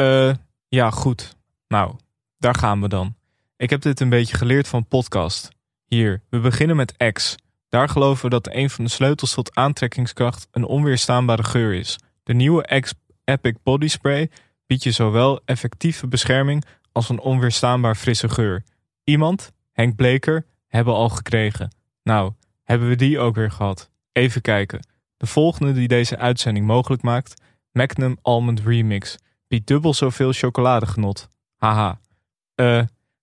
Eh, ja, goed. Nou, daar gaan we dan. Ik heb dit een beetje geleerd van podcast. Hier, we beginnen met X. Daar geloven we dat een van de sleutels tot aantrekkingskracht een onweerstaanbare geur is. De nieuwe X Epic Body Spray biedt je zowel effectieve bescherming als een onweerstaanbaar frisse geur. Iemand, Henk Bleker, hebben al gekregen. Nou, hebben we die ook weer gehad. Even kijken. De volgende die deze uitzending mogelijk maakt, Magnum Almond Remix, biedt dubbel zoveel chocoladegenot. Haha. Eh,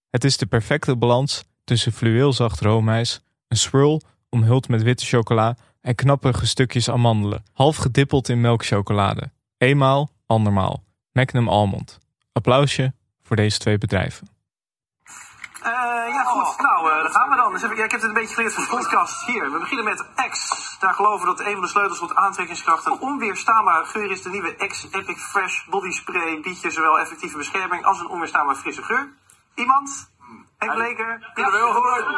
het is de perfecte balans tussen fluweelzacht roomijs, een swirl omhuld met witte chocola en knapperige stukjes amandelen, half gedippeld in melkchocolade. Eenmaal, andermaal. Magnum Almond. Applausje voor deze twee bedrijven. Eh, ja, goed. Nou, eh, daar gaan we dan. Dus ik, ik heb dit een beetje geleerd van de podcast. Hier, we beginnen met X. Daar geloven dat een van de sleutels tot aantrekkingskracht een onweerstaanbare geur is. De nieuwe X Epic Fresh Body Spray biedt je zowel effectieve bescherming als een onweerstaanbare frisse geur. Iemand? Henk Bleker? Kunnen we.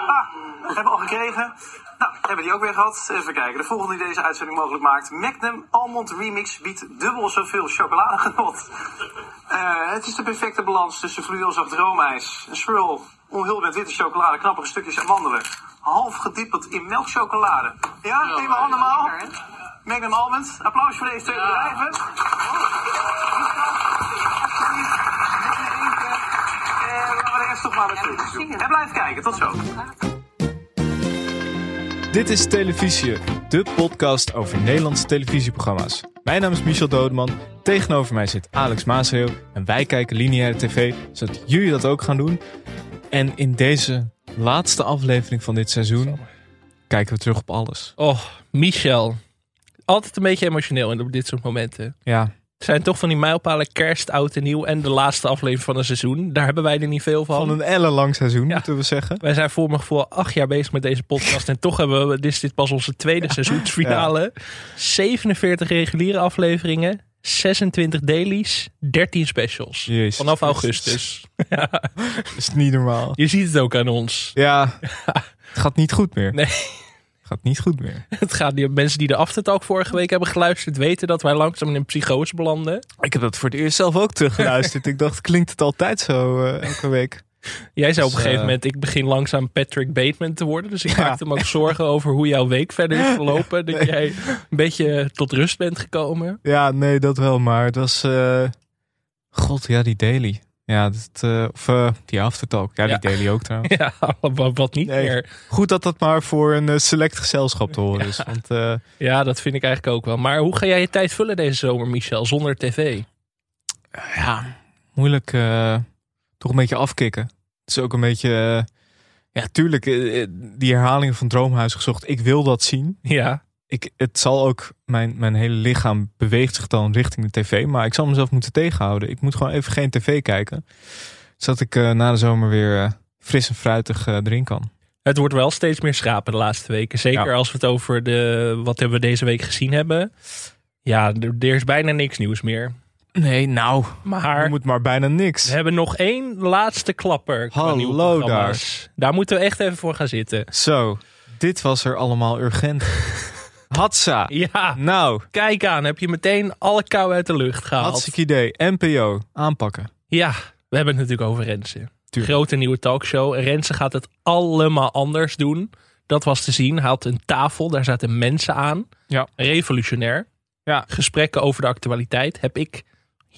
Ah, hebben we al gekregen. Nou, hebben die ook weer gehad. Even kijken. De volgende die deze uitzending mogelijk maakt. Magnum Almond Remix biedt dubbel zoveel chocoladegenot. Eh, het is de perfecte balans tussen fluweelzacht roomijs, een swirl, omhuld met witte chocolade, knappige stukjes amandelen. Half gedippeld in melkchocolade. Ja, eenmaal allemaal. Magnum Almond. Applaus voor deze twee bedrijven. En toch maar. En blijf kijken. Tot zo. Dit is Televisie, de podcast over Nederlandse televisieprogramma's. Mijn naam is Michel Dodeman, tegenover mij zit Alex Maasreel en wij kijken lineaire tv, zodat jullie dat ook gaan doen. En in deze laatste aflevering van dit seizoen kijken we terug op alles. Oh, Michel. Altijd een beetje emotioneel in op dit soort momenten. Ja, zijn toch van die mijlpalen kerst, oud en nieuw en de laatste aflevering van een seizoen. Daar hebben wij er niet veel van. van een ellenlang seizoen Ja. moeten we zeggen. Wij zijn voor mijn gevoel acht jaar bezig met deze podcast. En toch hebben we, dit is dit pas onze tweede seizoensfinale. 47 reguliere afleveringen. 26 dailies, 13 specials. Jezus Vanaf augustus. Ja, Dat is niet normaal. je ziet het ook aan ons. Ja, het gaat niet goed meer. Nee, gaat niet goed meer. het gaat niet. Mensen die de aftertalk vorige week hebben geluisterd, weten dat wij langzaam in een psychose belanden. Ik heb dat voor het eerst zelf ook teruggeluisterd. ik dacht, klinkt het altijd zo eh, elke week? Jij zei op Dus, een gegeven eh, moment, ik begin langzaam Patrick Bateman te worden. Dus ik Ja. maakte me ook zorgen over hoe jouw week verder is verlopen. Dat Nee. jij een beetje tot rust bent gekomen. Ja, nee, dat wel. Maar het was... eh, God, ja, die daily. Ja, dat, eh, of eh, die aftertalk. Ja, Ja. die daily ook trouwens. Ja, wat, niet Nee. meer. Goed dat dat maar voor een eh, select gezelschap te horen is. Want Ja, dat vind ik eigenlijk ook wel. Maar hoe ga jij je tijd vullen deze zomer, Michel, zonder tv? ja, moeilijk toch een beetje afkicken. Het is ook een beetje... ja, tuurlijk, die herhalingen van Droomhuis gezocht. Ik wil dat zien. Ja, Ik, het zal ook, mijn, mijn hele lichaam beweegt zich dan richting de tv. Maar ik zal mezelf moeten tegenhouden. Ik moet gewoon even geen tv kijken. Zodat ik eh, na de zomer weer eh, fris en fruitig erin kan. het wordt wel steeds meer schrapen de laatste weken. Zeker Ja. als we het over de, wat hebben we deze week gezien hebben. Ja, er, er is bijna niks nieuws meer. Nee, nou, Maar er moet maar bijna niks. we hebben nog één laatste klapper. Hallo programma's. Daar moeten we echt even voor gaan zitten. Zo, dit was er allemaal urgent. Hatsa. Ja, Nou, kijk aan. Heb je meteen alle kou uit de lucht gehaald. hartstikke idee. NPO, aanpakken. Ja, we hebben het natuurlijk over. Tuurlijk. Grote nieuwe talkshow. En Renze gaat het allemaal anders doen. Dat was te zien. Hij had een tafel, daar zaten mensen aan. Ja. Revolutionair. Ja. Gesprekken over de actualiteit heb ik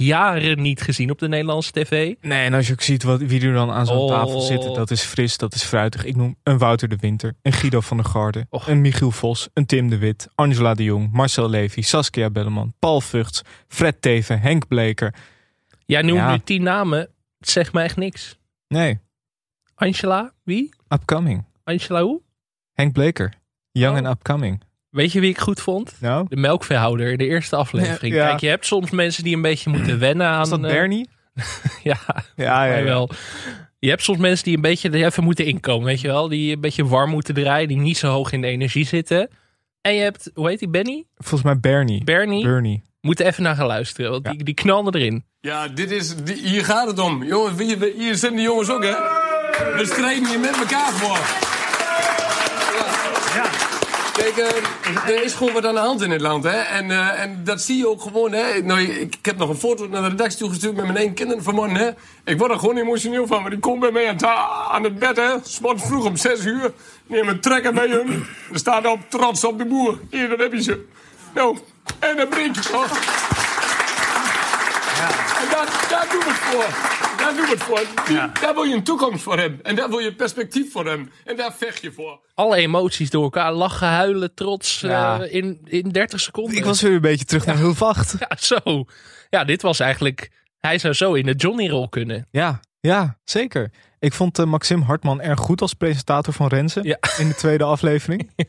jaren niet gezien op de Nederlandse tv. Nee, en als je ook ziet wat, wie er dan aan zo'n Oh. tafel zitten, dat is fris, dat is fruitig. Ik noem een Wouter de Winter, een Guido van der Garde, Och. een Michiel Vos, een Tim de Wit, Angela de Jong, Marcel Levy, Saskia Belleman, Paul Vugts, Fred Teven, Henk Bleker. Jij noemt Ja. nu tien namen. Zegt me echt niks. Nee, Angela? Wie? upcoming. Angela hoe? Henk Bleker, young Oh. and upcoming. Weet je wie ik goed vond? Nou, De melkveehouder in de eerste aflevering. Ja. Kijk, je hebt soms mensen die een beetje moeten wennen aan... is dat eh, Bernie? Ja, Ja, ja, ja. wel. Je hebt soms mensen die een beetje er even moeten inkomen, weet je wel? Die een beetje warm moeten draaien, die niet zo hoog in de energie zitten. En je hebt, hoe heet die, Benny? Volgens mij Bernie. Bernie? Bernie. Moet er even naar gaan luisteren, want Ja. die, die knalde erin. Ja, dit is, die- hier gaat het om. Jongens, je, hier zijn de jongens ook, hè? We strijden hier met elkaar voor. Kijk, er is gewoon wat aan de hand in het land, hè. En, eh, en dat zie je ook gewoon, hè. Nou, ik, ik heb nog een foto naar de redactie toegestuurd met mijn één kinderen vanmorgen, hè. Ik word er gewoon emotioneel van, maar die komt bij mij aan, aan het bed, hè. Sport vroeg om zes uur. Neem een trekker bij hun. Er staat op trots op de boer. Hier, dat heb je ze. Nou, en dan breek je toch. Daar, daar doen we het voor. Daar doen we het voor. Die- Daar wil je een toekomst voor hem. En daar wil je perspectief voor hem. En daar vecht je voor. Alle emoties door elkaar. Lachen, huilen, trots. Ja. eh, in, in 30 seconden. Ik was weer een beetje terug naar heel vacht. Ja, zo. Ja, dit was eigenlijk... Hij zou zo in de Johnny-rol kunnen. Ja, ja, zeker. Ik vond eh, Maxim Hartman erg goed als presentator van Renze Ja. in de tweede aflevering. Ik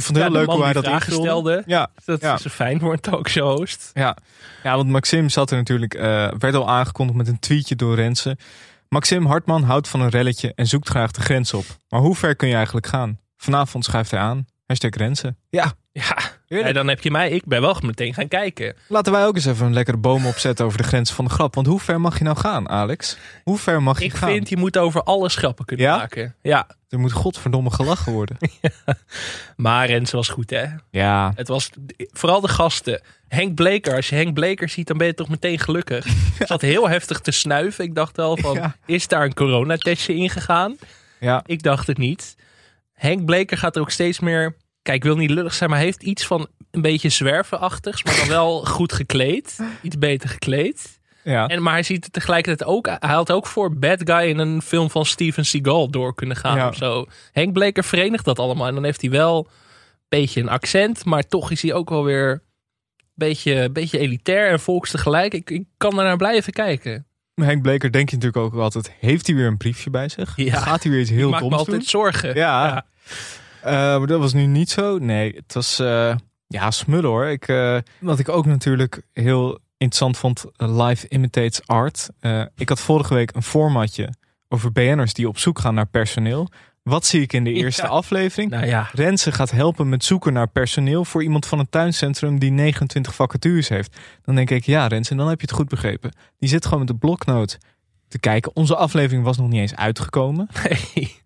vond het heel leuk hoe hij dat vragen invulde. stelde. Ja, Dat is fijn voor een talkshow-host. ja. ja, want Maxim zat er natuurlijk, eh, werd al aangekondigd met een tweetje door Renze. Maxim Hartman houdt van een relletje en zoekt graag de grens op. Maar hoe ver kun je eigenlijk gaan? Vanavond schuift hij aan. Hashtag Renze. Ja, Ja. En dan heb je mij. Ik ben wel meteen gaan kijken. laten wij ook eens even een lekkere boom opzetten over de grens van de grap. Want hoe ver mag je nou gaan, Alex? Hoe ver mag je Ik gaan? vind, je moet over alles grappen kunnen Ja? maken. Ja, Er moet godverdomme gelachen worden. maar Renze was goed, hè? ja, Het was vooral de gasten. Henk Bleker, als je Henk Bleker ziet, dan ben je toch meteen gelukkig. Zat heel heftig te snuiven. Ik dacht wel van, Ja. is daar een coronatestje ingegaan? ja. Ik dacht het niet. Henk Bleker gaat er ook steeds meer... Kijk, ik wil niet lullig zijn, maar heeft iets van een beetje zwervenachtigs. Maar dan wel goed gekleed. Iets beter gekleed. ja. En, maar hij ziet het tegelijkertijd ook... Hij had ook voor Bad Guy in een film van Steven Seagal door kunnen gaan Ja. of zo. Henk Bleker verenigt dat allemaal. En dan heeft hij wel een beetje een accent. Maar toch is hij ook wel weer een beetje, beetje elitair en volks tegelijk. Ik, ik kan daarnaar blijven kijken. Henk Bleker denk je natuurlijk ook altijd, heeft hij weer een briefje bij zich? Ja. Gaat hij weer iets Ik heel maak me doms altijd doen? zorgen. Ja. Maar dat was nu niet zo. Nee, het was eh, ja, smullen hoor. Ik, eh, wat ik ook natuurlijk heel interessant vond, eh, Live Imitates Art. Eh, ik had vorige week een formatje over BN'ers die op zoek gaan naar personeel. Wat zie ik in de eerste Ja. aflevering? Nou ja, Renze gaat helpen met zoeken naar personeel voor iemand van een tuincentrum die 29 vacatures heeft. Dan denk ik, ja Renze, dan heb je het goed begrepen. Die zit gewoon met de bloknoot te kijken. Onze aflevering was nog niet eens uitgekomen. nee.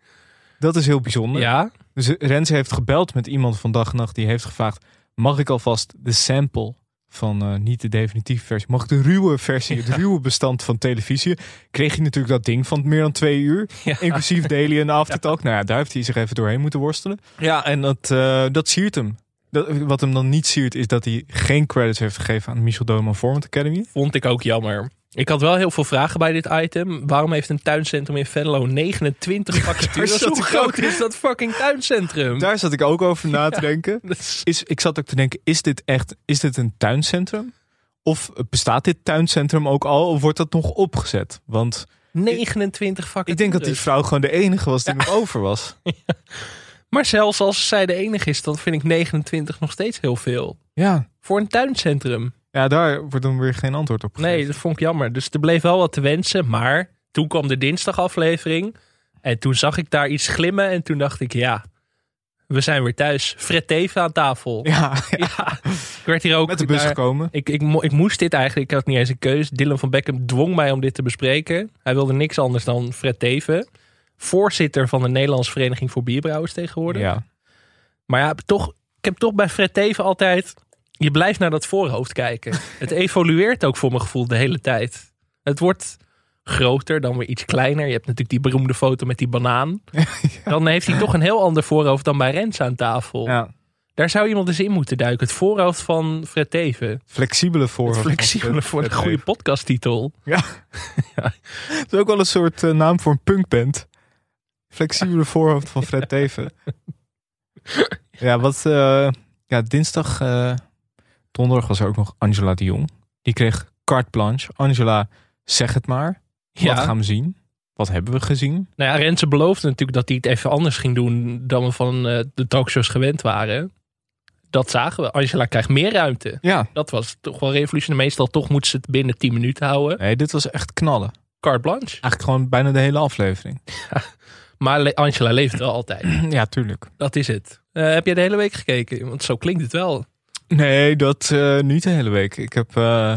Dat is heel bijzonder. Ja, Dus Renze heeft gebeld met iemand van Dag en Nacht die heeft gevraagd: mag ik alvast de sample van eh, niet de definitieve versie, mag ik de ruwe versie, het ruwe bestand van televisie? Kreeg je natuurlijk dat ding van meer dan twee uur, Ja. inclusief daily en aftertalk. Nou ja, daar heeft hij zich even doorheen moeten worstelen. Ja, en dat, eh, dat siert hem. Dat, wat hem dan niet siert is dat hij geen credits heeft gegeven aan Michel Doman Format Academy. vond ik ook jammer. Ik had wel heel veel vragen bij dit item. Waarom heeft een tuincentrum in Venlo 29 vacatures? Hoe groot is dat fucking tuincentrum? Daar zat ik ook over na te denken. Is- is, ik zat ook te denken, is dit echt is dit een tuincentrum? Of bestaat dit tuincentrum ook al? Of wordt dat nog opgezet? Want 29 vacatures. ik denk dat die vrouw gewoon de enige was die nog over was. Maar zelfs als zij de enige is, dan vind ik 29 nog steeds heel veel. Ja. Voor een tuincentrum. Ja, daar wordt dan weer geen antwoord op gegeven. Nee, dat vond ik jammer. Dus er bleef wel wat te wensen. Maar toen kwam de dinsdagaflevering. En toen zag ik daar iets glimmen. En toen dacht ik, ja, we zijn weer thuis. Fred Teven aan tafel. Ja, ja, Ja, ik werd hier ook met de bus naar- gekomen. Ik, ik moest dit eigenlijk, ik had niet eens een keus. Dylan van Beckham dwong mij om dit te bespreken. Hij wilde niks anders dan Fred Teven. Voorzitter van de Nederlandse Vereniging voor Bierbrouwers tegenwoordig. Ja. Maar ja, toch, ik heb toch bij Fred Teven altijd... Je blijft naar dat voorhoofd kijken. Het evolueert ook voor mijn gevoel de hele tijd. Het wordt groter, dan weer iets kleiner. Je hebt natuurlijk die beroemde foto met die banaan. Dan heeft hij toch een heel ander voorhoofd dan bij Rens aan tafel. ja. Daar zou iemand eens in moeten duiken. Het voorhoofd van Fred Teven. Flexibele voor. Het flexibele voor een goede podcasttitel. Het is ook wel een soort eh, naam voor een punkband. Flexibele voorhoofd van Fred Teven. Ja, wat... eh, ja, dinsdag... eh, donderdag was er ook nog Angela de Jong. Die kreeg carte blanche. Angela, zeg het maar. Wat gaan we zien? Wat hebben we gezien? Nou ja, Renze beloofde natuurlijk dat hij het even anders ging doen dan we van eh, de talkshows gewend waren. Dat zagen we. Angela krijgt meer ruimte. Ja. Dat was toch wel revolutionair. Meestal toch moet ze het binnen 10 minuten houden. Nee, dit was echt knallen. Carte blanche. Eigenlijk gewoon bijna de hele aflevering. Maar Angela leeft wel altijd. Ja, tuurlijk. Dat is het. Eh, heb jij de hele week gekeken? Want zo klinkt het wel. Nee, dat eh, niet de hele week. Ik heb eh,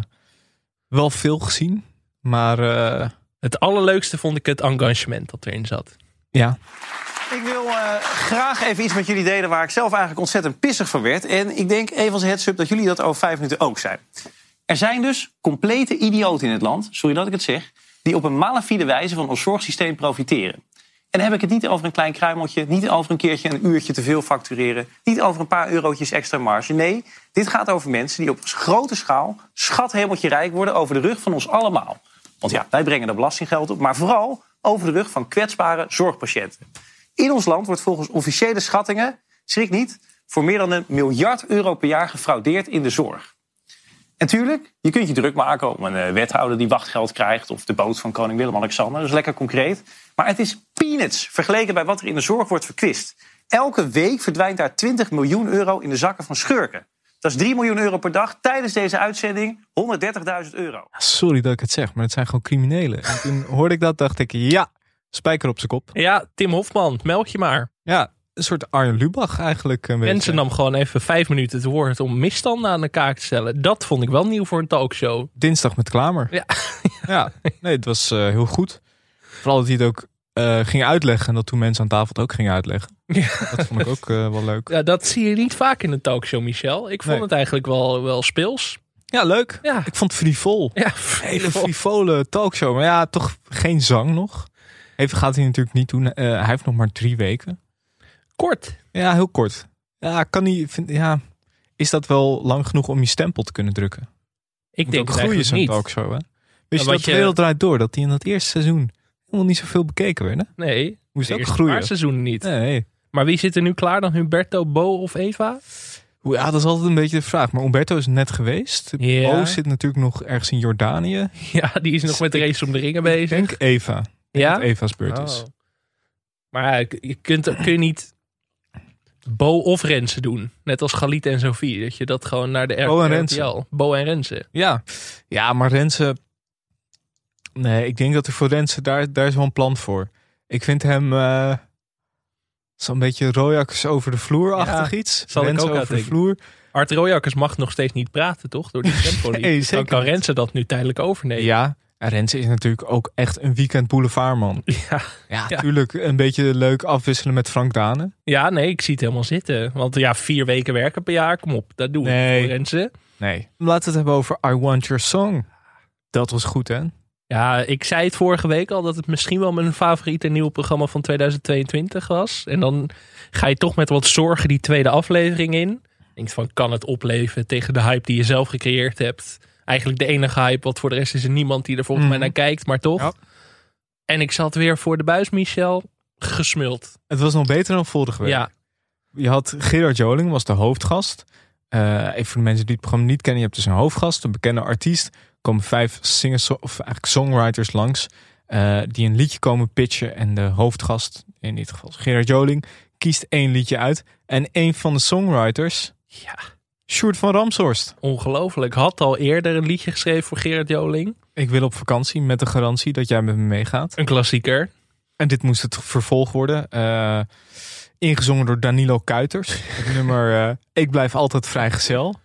wel veel gezien. Maar eh, Het allerleukste vond ik het engagement dat erin zat. ja, Ik wil eh, graag even iets met jullie delen waar ik zelf eigenlijk ontzettend pissig van werd. En ik denk even als heads-up dat jullie dat over vijf minuten ook zijn. Er zijn dus complete idioten in het land, sorry dat ik het zeg, die op een malafide wijze van ons zorgsysteem profiteren. En dan heb ik het niet over een klein kruimeltje, niet over een keertje een uurtje te veel factureren, niet over een paar eurotjes extra marge. Nee, dit gaat over mensen die op grote schaal schathemeltje rijk worden over de rug van ons allemaal. Want ja, wij brengen er belastinggeld op, maar vooral over de rug van kwetsbare zorgpatiënten. In ons land wordt volgens officiële schattingen, schrik niet, voor meer dan een miljard euro per jaar gefraudeerd in de zorg. En tuurlijk, je kunt je druk maken om een eh, wethouder die wachtgeld krijgt... of de boot van koning Willem-Alexander. Dat is lekker concreet. Maar het is peanuts vergeleken bij wat er in de zorg wordt verkwist. Elke week verdwijnt daar 20 miljoen euro in de zakken van schurken. Dat is 3 miljoen euro per dag. Tijdens deze uitzending 130.000 euro. Sorry dat ik het zeg, maar het zijn gewoon criminelen. En toen hoorde ik dat, dacht ik, ja, spijker op zijn kop. Ja, Tim Hofman, meld je maar. Ja, een soort Arjen Lubach eigenlijk. Een beetje. Mensen nam gewoon even vijf minuten het woord om misstanden aan de kaak te stellen. Dat vond ik wel nieuw voor een talkshow. Dinsdag met Klamer. Ja. ja, nee, het was eh, heel goed. Vooral dat hij het ook eh, ging uitleggen en dat toen mensen aan tafel het ook gingen uitleggen. Dat vond ik ook eh, wel leuk. Ja, dat zie je niet vaak in een talkshow, Michel. Ik vond Nee. het eigenlijk wel, wel speels. Ja, leuk. Ja. Ik vond het frivol. Ja, Hele frivole talkshow. Maar ja, toch geen zang nog. Even gaat hij natuurlijk niet doen. Hij heeft nog maar drie weken. Kort. Ja, heel kort. Ja, kan vind, ja, is dat wel lang genoeg om je stempel te kunnen drukken? Ik Moet denk ook het groeien zo'n niet. talkshow, hè? Wist je wat dat je- wereld draait door? Dat die in dat eerste seizoen helemaal niet zoveel bekeken werden? Nee, Moest ook groeien. paar seizoenen niet. Nee. Maar wie zit er nu klaar dan? Humberto, Bo of Eva? Hoe- Ja, dat is altijd een beetje de vraag. Maar Umberto is net geweest. Ja. Bo zit natuurlijk nog ergens in Jordanië. Ja, die is nog met de race om de ringen Ik bezig. denk Eva. Ik denk Ja? dat Eva's beurt is. Oh. Maar ja, je kunt, kun je niet Bo of Renze doen. Net als Galit en Sophie. Dat je dat gewoon naar de R- Bo en Renze. RTL. Bo en Renze. Ja. ja, maar Renze... Nee, ik denk dat er voor Renze... Daar, daar is wel een plan voor. Ik vind hem... eh, Zo'n beetje Rojakkers over de vloer-achtig Ja, iets. zal ik Renze ook aan over de vloer. Art Royakkers mag nog steeds niet praten, toch? Door die stempolitie. Nee, Dan kan. Renze dat nu tijdelijk overnemen. Ja, en Renze is natuurlijk ook echt een weekend boulevardman. Ja. Ja, Ja. natuurlijk een beetje leuk afwisselen met Frank Dane. ja, nee, ik zie het helemaal zitten. Want ja, vier weken werken per jaar, kom op. Dat doen we Nee. voor Renze. Nee. Laten we het hebben over I Want Your Song. Dat was goed, hè? Ja, ik zei het vorige week al dat het misschien wel mijn favoriete nieuwe programma van 2022 was. En dan ga je toch met wat zorgen die tweede aflevering in. Denkt van, kan het opleven tegen de hype die je zelf gecreëerd hebt? Eigenlijk de enige hype, want voor de rest is er niemand die er volgens Mhm. mij naar kijkt, maar toch. Ja. En ik zat weer voor de buis, Michel, gesmuld. Het was nog beter dan vorige week. Ja, Je had Gerard Joling, was de hoofdgast. Eh, even voor de mensen die het programma niet kennen. Je hebt dus een hoofdgast, een bekende artiest. Er komen vijf singers, of eigenlijk songwriters langs. eh, die een liedje komen pitchen. En de hoofdgast, in dit geval Gerard Joling, kiest één liedje uit. En een van de songwriters, ja, Sjoerd van Ramshorst. ongelooflijk. Had al eerder een liedje geschreven voor Gerard Joling. Ik wil op vakantie met de garantie dat jij met me meegaat. Een klassieker. En dit moest het vervolg worden. Eh, ingezongen door Danilo Kuiters. Het nummer eh, Ik blijf altijd vrijgezel.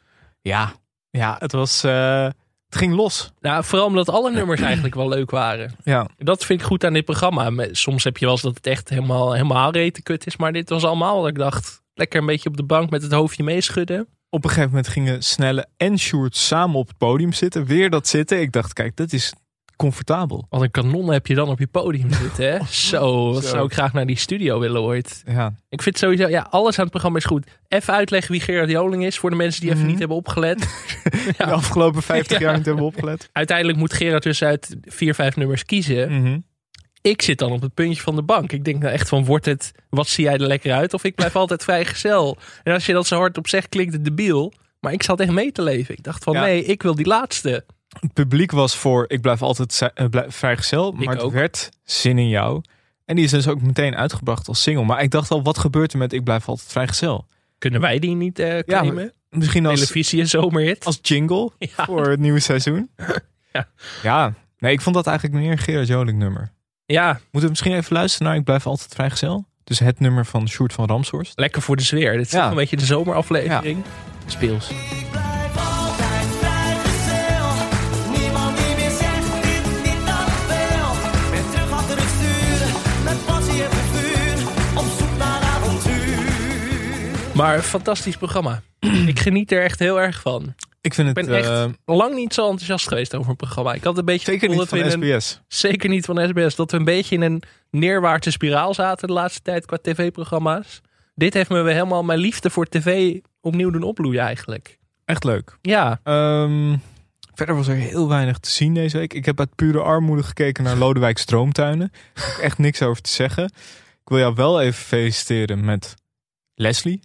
Ja, ja het was... eh, het ging los. Nou, vooral omdat alle nummers eigenlijk wel leuk waren. Ja, Dat vind ik goed aan dit programma. Soms heb je wel eens dat het echt helemaal, helemaal rete kut is. Maar dit was allemaal dat ik dacht... Lekker een beetje op de bank met het hoofdje meeschudden. Op een gegeven moment gingen Snelle en Sjoerd samen op het podium zitten. Weer dat zitten. Ik dacht, kijk, dat is comfortabel. Wat een kanon heb je dan op je podium zitten, hè? Zo, wat Zo. zou ik graag naar die studio willen ooit. Ja, Ik vind sowieso, ja, alles aan het programma is goed. Even uitleggen wie Gerard Joling is voor de mensen die even Mhm. niet hebben opgelet. de afgelopen 50 Ja. jaar niet hebben opgelet. Uiteindelijk moet Gerard dus uit vier, vijf nummers kiezen. Mhm. Ik zit dan op het puntje van de bank. Ik denk nou echt van, wordt het, wat zie jij er lekker uit? Of ik blijf altijd vrijgezel. En als je dat zo hard op zegt, klinkt het debiel. Maar ik zat echt mee te leven. Ik dacht van, Ja. nee, ik wil die laatste. Het publiek was voor Ik blijf altijd eh, blijf vrijgezel. Ik Maar het ook. werd Zin in jou. En die is dus ook meteen uitgebracht als single. Maar ik dacht al, wat gebeurt er met Ik blijf altijd vrijgezel? Kunnen wij die niet Ja, claimen? Misschien als, Televisie en zomerhit. als jingle Ja. voor het nieuwe seizoen. Ja. ja, nee, ik vond dat eigenlijk meer een Gerard Joling nummer. Ja, Moeten we misschien even luisteren naar Ik blijf altijd vrijgezel? Dus het nummer van Sjoerd van Ramshorst. lekker voor de sfeer. Dit is Ja. een beetje de zomeraflevering. Speels. Naar avontuur. Maar een fantastisch programma. ik geniet er echt heel erg van. Ik vind Ik het ben echt eh, lang niet zo enthousiast geweest over een programma. Ik had een beetje het zeker gevoel niet dat van we in een- SBS. Zeker niet van SBS. Dat we een beetje in een neerwaartse spiraal zaten de laatste tijd qua tv-programma's. Dit heeft me weer helemaal mijn liefde voor tv opnieuw doen opbloeien eigenlijk. Echt leuk. Ja, Ehm, verder was er heel weinig te zien deze week. Ik heb uit pure armoede gekeken naar Lodewijk Stroomtuinen. Daar heb ik echt niks over te zeggen. Ik wil jou wel even feliciteren met Leslie.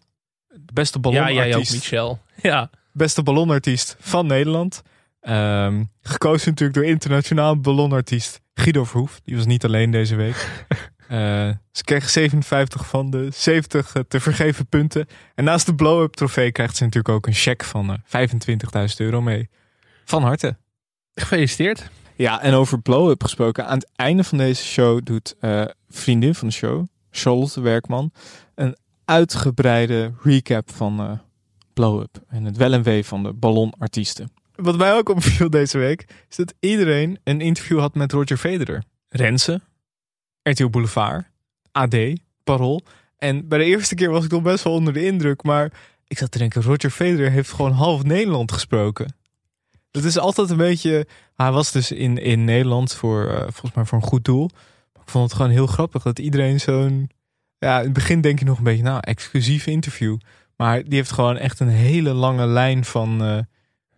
De beste ja ballonartiest, jij ook, Michel. Ja, beste ballonartiest van Nederland. Ehm, gekozen natuurlijk door internationaal ballonartiest Guido Verhoef. Die was niet alleen deze week. Eh, ze kreeg 57 van de 70 te vergeven punten. En naast de blow-up trofee krijgt ze natuurlijk ook een cheque van eh, 25.000 euro mee. Van harte. gefeliciteerd. Ja, en over blow-up gesproken. Aan het einde van deze show doet eh, vriendin van de show, Charlotte Werkman, een uitgebreide recap van eh blow-up. En het wel en wee van de ballonartiesten. Wat mij ook opviel deze week, is dat iedereen een interview had met Roger Federer. Renze, RTL Boulevard, AD, Parool. En bij de eerste keer was ik nog best wel onder de indruk, maar ik zat te denken, Roger Federer heeft gewoon half Nederland gesproken. Dat is altijd een beetje hij was dus in, in Nederland voor, eh, volgens mij voor een goed doel. Ik vond het gewoon heel grappig dat iedereen zo'n... Ja, in het begin denk je nog een beetje, nou, exclusief interview. Maar die heeft gewoon echt een hele lange lijn van eh,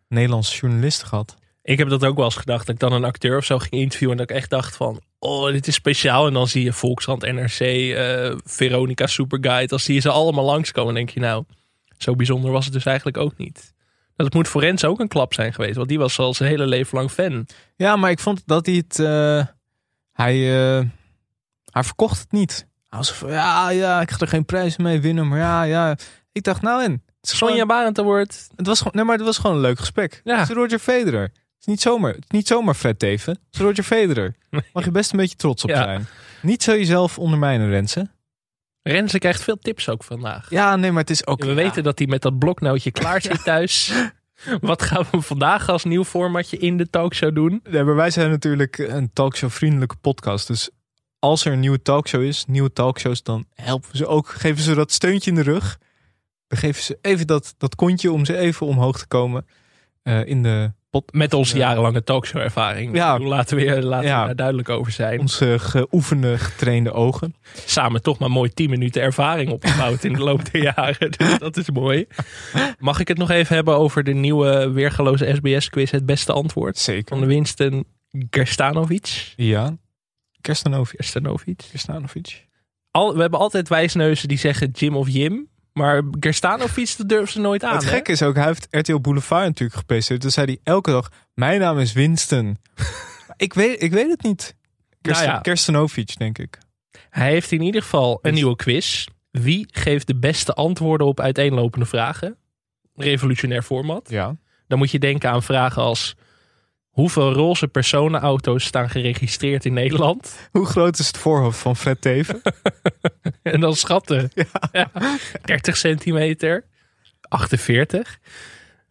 Nederlandse journalisten gehad. Ik heb dat ook wel eens gedacht. Dat ik dan een acteur of zo ging interviewen. En dat ik echt dacht van, oh, dit is speciaal. En dan zie je Volkskrant, NRC, eh, Veronica Superguide. Dan zie je ze allemaal langskomen. En denk je, nou, zo bijzonder was het dus eigenlijk ook niet. Dat moet voor Rens ook een klap zijn geweest. Want die was al zijn hele leven lang fan. Ja, maar ik vond dat hij het... eh, hij, hij verkocht het niet. Hij was van, ja, ja, ik ga er geen prijs mee winnen. Maar ja, ja. Ik dacht, nou en... Het, is Sonja Barend wordt. het was gewoon, nee, maar het was gewoon een leuk gesprek. Ja. Het is Roger Federer. Het is niet zomaar, het is niet zomaar Fred Teven. Het is Roger Federer. Mag je best een beetje trots op Ja. zijn. Niet zo jezelf ondermijnen, Rensen. Renze krijgt veel tips ook vandaag. Ja, nee, maar het is ook... we ja. weten dat hij met dat bloknootje klaar zit thuis. Wat gaan we vandaag als nieuw formatje in de talkshow doen? Nee, maar wij zijn natuurlijk een talkshow-vriendelijke podcast. Dus als er een nieuwe talkshow is, nieuwe talkshows, dan helpen we ze ook. Geven ze dat steuntje in de rug. Dan geven ze even dat, dat kontje om ze even omhoog te komen eh, in de pot. Met onze Ja. jarenlange talkshow ervaring. Ja. Laten we, hier- laten Ja. we daar duidelijk over zijn. Onze geoefende, getrainde ogen. Samen toch maar mooi 10 minuten ervaring opgebouwd in de loop der jaren. Dus dat is mooi. Mag ik het nog even hebben over de nieuwe weergaloze SBS-quiz Het Beste Antwoord? Zeker. Van de Winston Gerstanovic. Ja. Gerstanovic. Kerstanovic. Al, we hebben altijd wijsneuzen die zeggen Jim of Jim. Maar Gerstanovic, dat durven ze nooit aan. Het gekke is ook, hij heeft RTL Boulevard natuurlijk gepresenteerd. Dus zei hij elke dag, mijn naam is Winston. Ik, weet, ik weet het niet. Kersten, Nou ja. Kerstanovic, denk ik. Hij heeft in ieder geval een nieuwe quiz. Wie geeft de beste antwoorden op uiteenlopende vragen? Revolutionair format. Ja. Dan moet je denken aan vragen als... Hoeveel roze personenauto's staan geregistreerd in Nederland? Hoe groot is het voorhoofd van Fred Teven? En dan schatten. Ja. 30 centimeter. 48.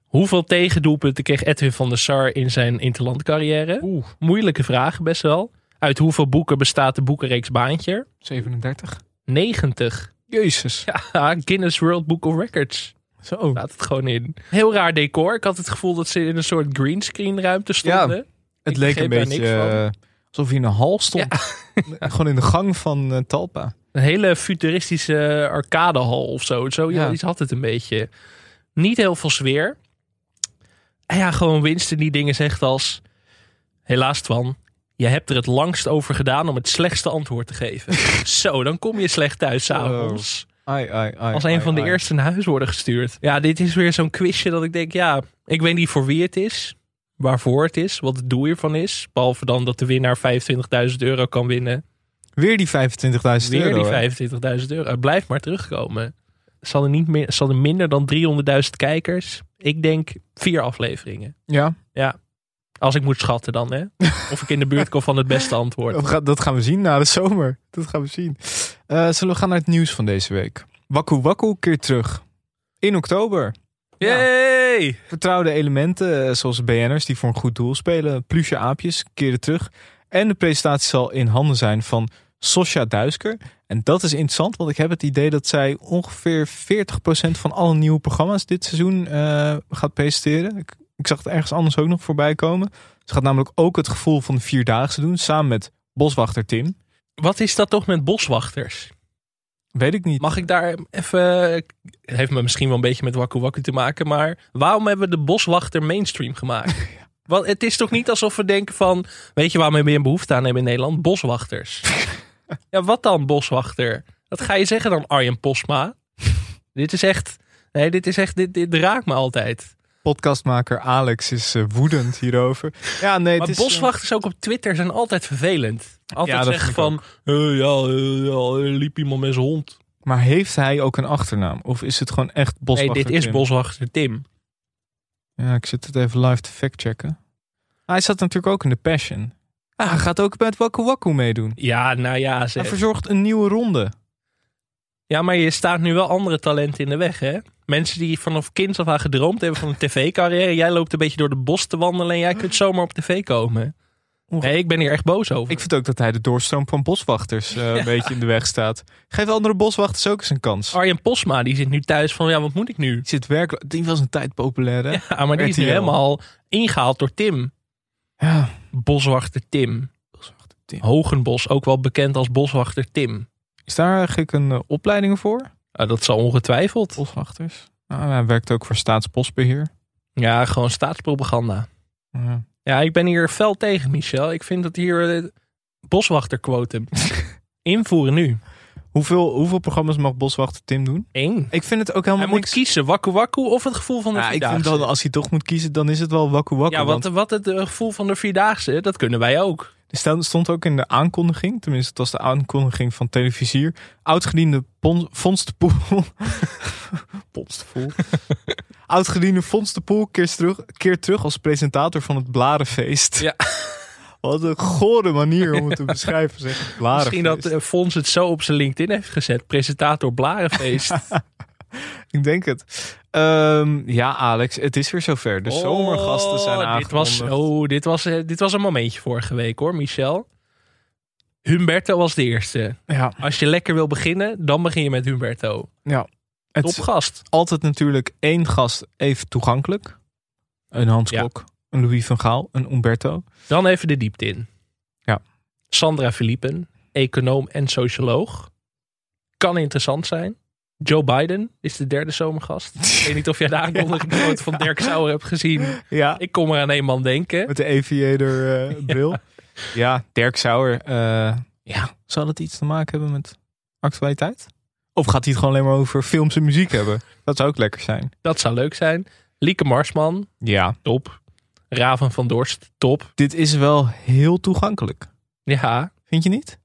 Hoeveel tegendoelpunten kreeg Edwin van der Sar in zijn interlandcarrière? Oeh, Moeilijke vraag, best wel. Uit hoeveel boeken bestaat de boekenreeks Baantje? 37. 90. Jezus. Ja, Guinness World Book of Records. Zo. Staat het gewoon in. Heel raar decor. Ik had het gevoel dat ze in een soort greenscreen ruimte stonden. Het Ik leek een beetje van. eh, alsof hij in een hal stond. Gewoon in de gang van eh, Talpa. Een hele futuristische arcadehal of zo. Zo Ja. iets had het een beetje. Niet heel veel sfeer. En ja, gewoon Winston die dingen zegt als... Helaas Twan, je hebt er het langst over gedaan om het slechtste antwoord te geven. Zo, dan kom je slecht thuis s'avonds. Ai, ai, ai, Als een van de eerste naar huis worden gestuurd. Ja, dit is weer zo'n quizje dat ik denk, ja, ik weet niet voor wie het is. Waarvoor het is, wat het doel hiervan is. Behalve dan dat de winnaar 25.000 euro kan winnen. Weer die 25.000 Weer euro. hè? die 25.000 euro. Het blijft maar terugkomen. Zal er, niet meer, zal er minder dan 300.000 kijkers? Ik denk vier afleveringen. Ja, Als ik moet schatten dan, hè? Of ik in de buurt kom van het beste antwoord. dat gaan we zien na de zomer. Dat gaan we zien. Eh, zullen we gaan naar het nieuws van deze week? Wakku Wakku keert terug. In oktober. Yay! Vertrouwde elementen, eh, zoals BN'ers die voor een goed doel spelen, plusje aapjes, keren terug. En de presentatie zal in handen zijn van Sosja Duisker. En dat is interessant, want ik heb het idee dat zij ongeveer 40% van alle nieuwe programma's dit seizoen eh, gaat presenteren. Ik, ik zag het ergens anders ook nog voorbij komen. Ze gaat namelijk ook het gevoel van de Vierdaagse doen, samen met boswachter Tim. Wat is dat toch met boswachters? Weet ik niet. Mag ik daar even... Heeft me misschien wel een beetje met Waku Waku te maken, maar waarom hebben we de boswachter mainstream gemaakt? Want het is toch niet alsof we denken van, weet je waarom we een behoefte aan hebben in Nederland? Boswachters. ja, wat dan boswachter? Wat ga je zeggen dan Arjen Posma? dit is echt, nee, dit is echt, dit, dit raakt me altijd. Podcastmaker Alex is eh, woedend hierover. Ja, nee, Maar het is, eh, boswachters ook op Twitter zijn altijd vervelend. Altijd Ja, zeggen van, eh, ja, ja, liep iemand met zijn hond. Maar heeft hij ook een achternaam? Of is het gewoon echt Nee, boswachter dit is Tim? boswachter Tim. Ja, ik zit het even live te factchecken. Hij zat natuurlijk ook in de Passion. Ah, hij gaat ook bij het Waku Waku meedoen. Ja, nou ja, Hij zeg. verzorgt een nieuwe ronde. Ja, maar je staat nu wel andere talenten in de weg, hè? Mensen die vanaf kind af aan gedroomd hebben van een tv-carrière. Jij loopt een beetje door de bos te wandelen en jij kunt zomaar op tv komen. Nee, ik ben hier echt boos over. Ik vind ook dat hij de doorstroom van boswachters eh, een beetje in de weg staat. Geef andere boswachters ook eens een kans. Arjen Posma, die zit nu thuis van, ja, wat moet ik nu? Die zit werkelijk... Die was een tijd populair, hè? Ja, maar die is nu helemaal ingehaald door Tim. Ja. Boswachter Tim. Boswachter Tim. Hogenbos, ook wel bekend als Boswachter Tim. Is daar eigenlijk een eh, opleiding voor? Ah, dat zal ongetwijfeld. Boswachters? Nou, hij werkt ook voor Staatsbosbeheer. Ja, gewoon staatspropaganda. Ja. Ja, ik ben hier fel tegen, Michel. Ik vind dat hier eh, boswachterquotum invoeren nu. Hoeveel, hoeveel programma's mag boswachter Tim doen? Eén. Ik vind het ook Hij helemaal moet niks... kiezen, wakku wakku of het gevoel van de Ja, ik vind Vierdaagse. dan, als hij toch moet kiezen, dan is het wel Waku Waku. ja, want wat, wat het eh, gevoel van de Vierdaagse, dat kunnen wij ook. Er stond- stond ook in de aankondiging, tenminste het was de aankondiging van televisier. Oudgediende Pon- Fons de Poel. Pons de Poel. Oudgediende Fons de Poel keert terug, keert terug als presentator van het Blarenfeest. Ja. Wat een gore manier om het te beschrijven. Zeg. Misschien dat eh, Fons het zo op zijn LinkedIn heeft gezet. Presentator Blarenfeest. Ik denk het. Ehm, ja, Alex, het is weer zover. De zomergasten zijn Oh, aangekondigd. dit was, oh, dit was, eh, dit was een momentje vorige week hoor, Michel. Humberto was de eerste. Ja, Als je lekker wil beginnen, dan begin je met Humberto. ja. Het Top is gast. altijd natuurlijk één gast even toegankelijk. Een Hans Ja. Kok, een Louis van Gaal, een Umberto. Dan even de diepte in. Ja. Sandra Philiepen, econoom en socioloog. Kan interessant zijn. Joe Biden is de derde zomergast. Ik weet niet of jij de aankondiging nooit van Dirk Sauer hebt gezien. Ja, Ik kom er aan één man denken. met de aviator eh, bril. ja. Dirk Sauer. eh, ja, zal het iets te maken hebben met actualiteit? Of gaat hij het gewoon alleen maar over films en muziek hebben? Dat zou ook lekker zijn. Dat zou leuk zijn. Lieke Marsman, Ja, top. Raven van Dorst, top. dit is wel heel toegankelijk. Ja, Vind je niet?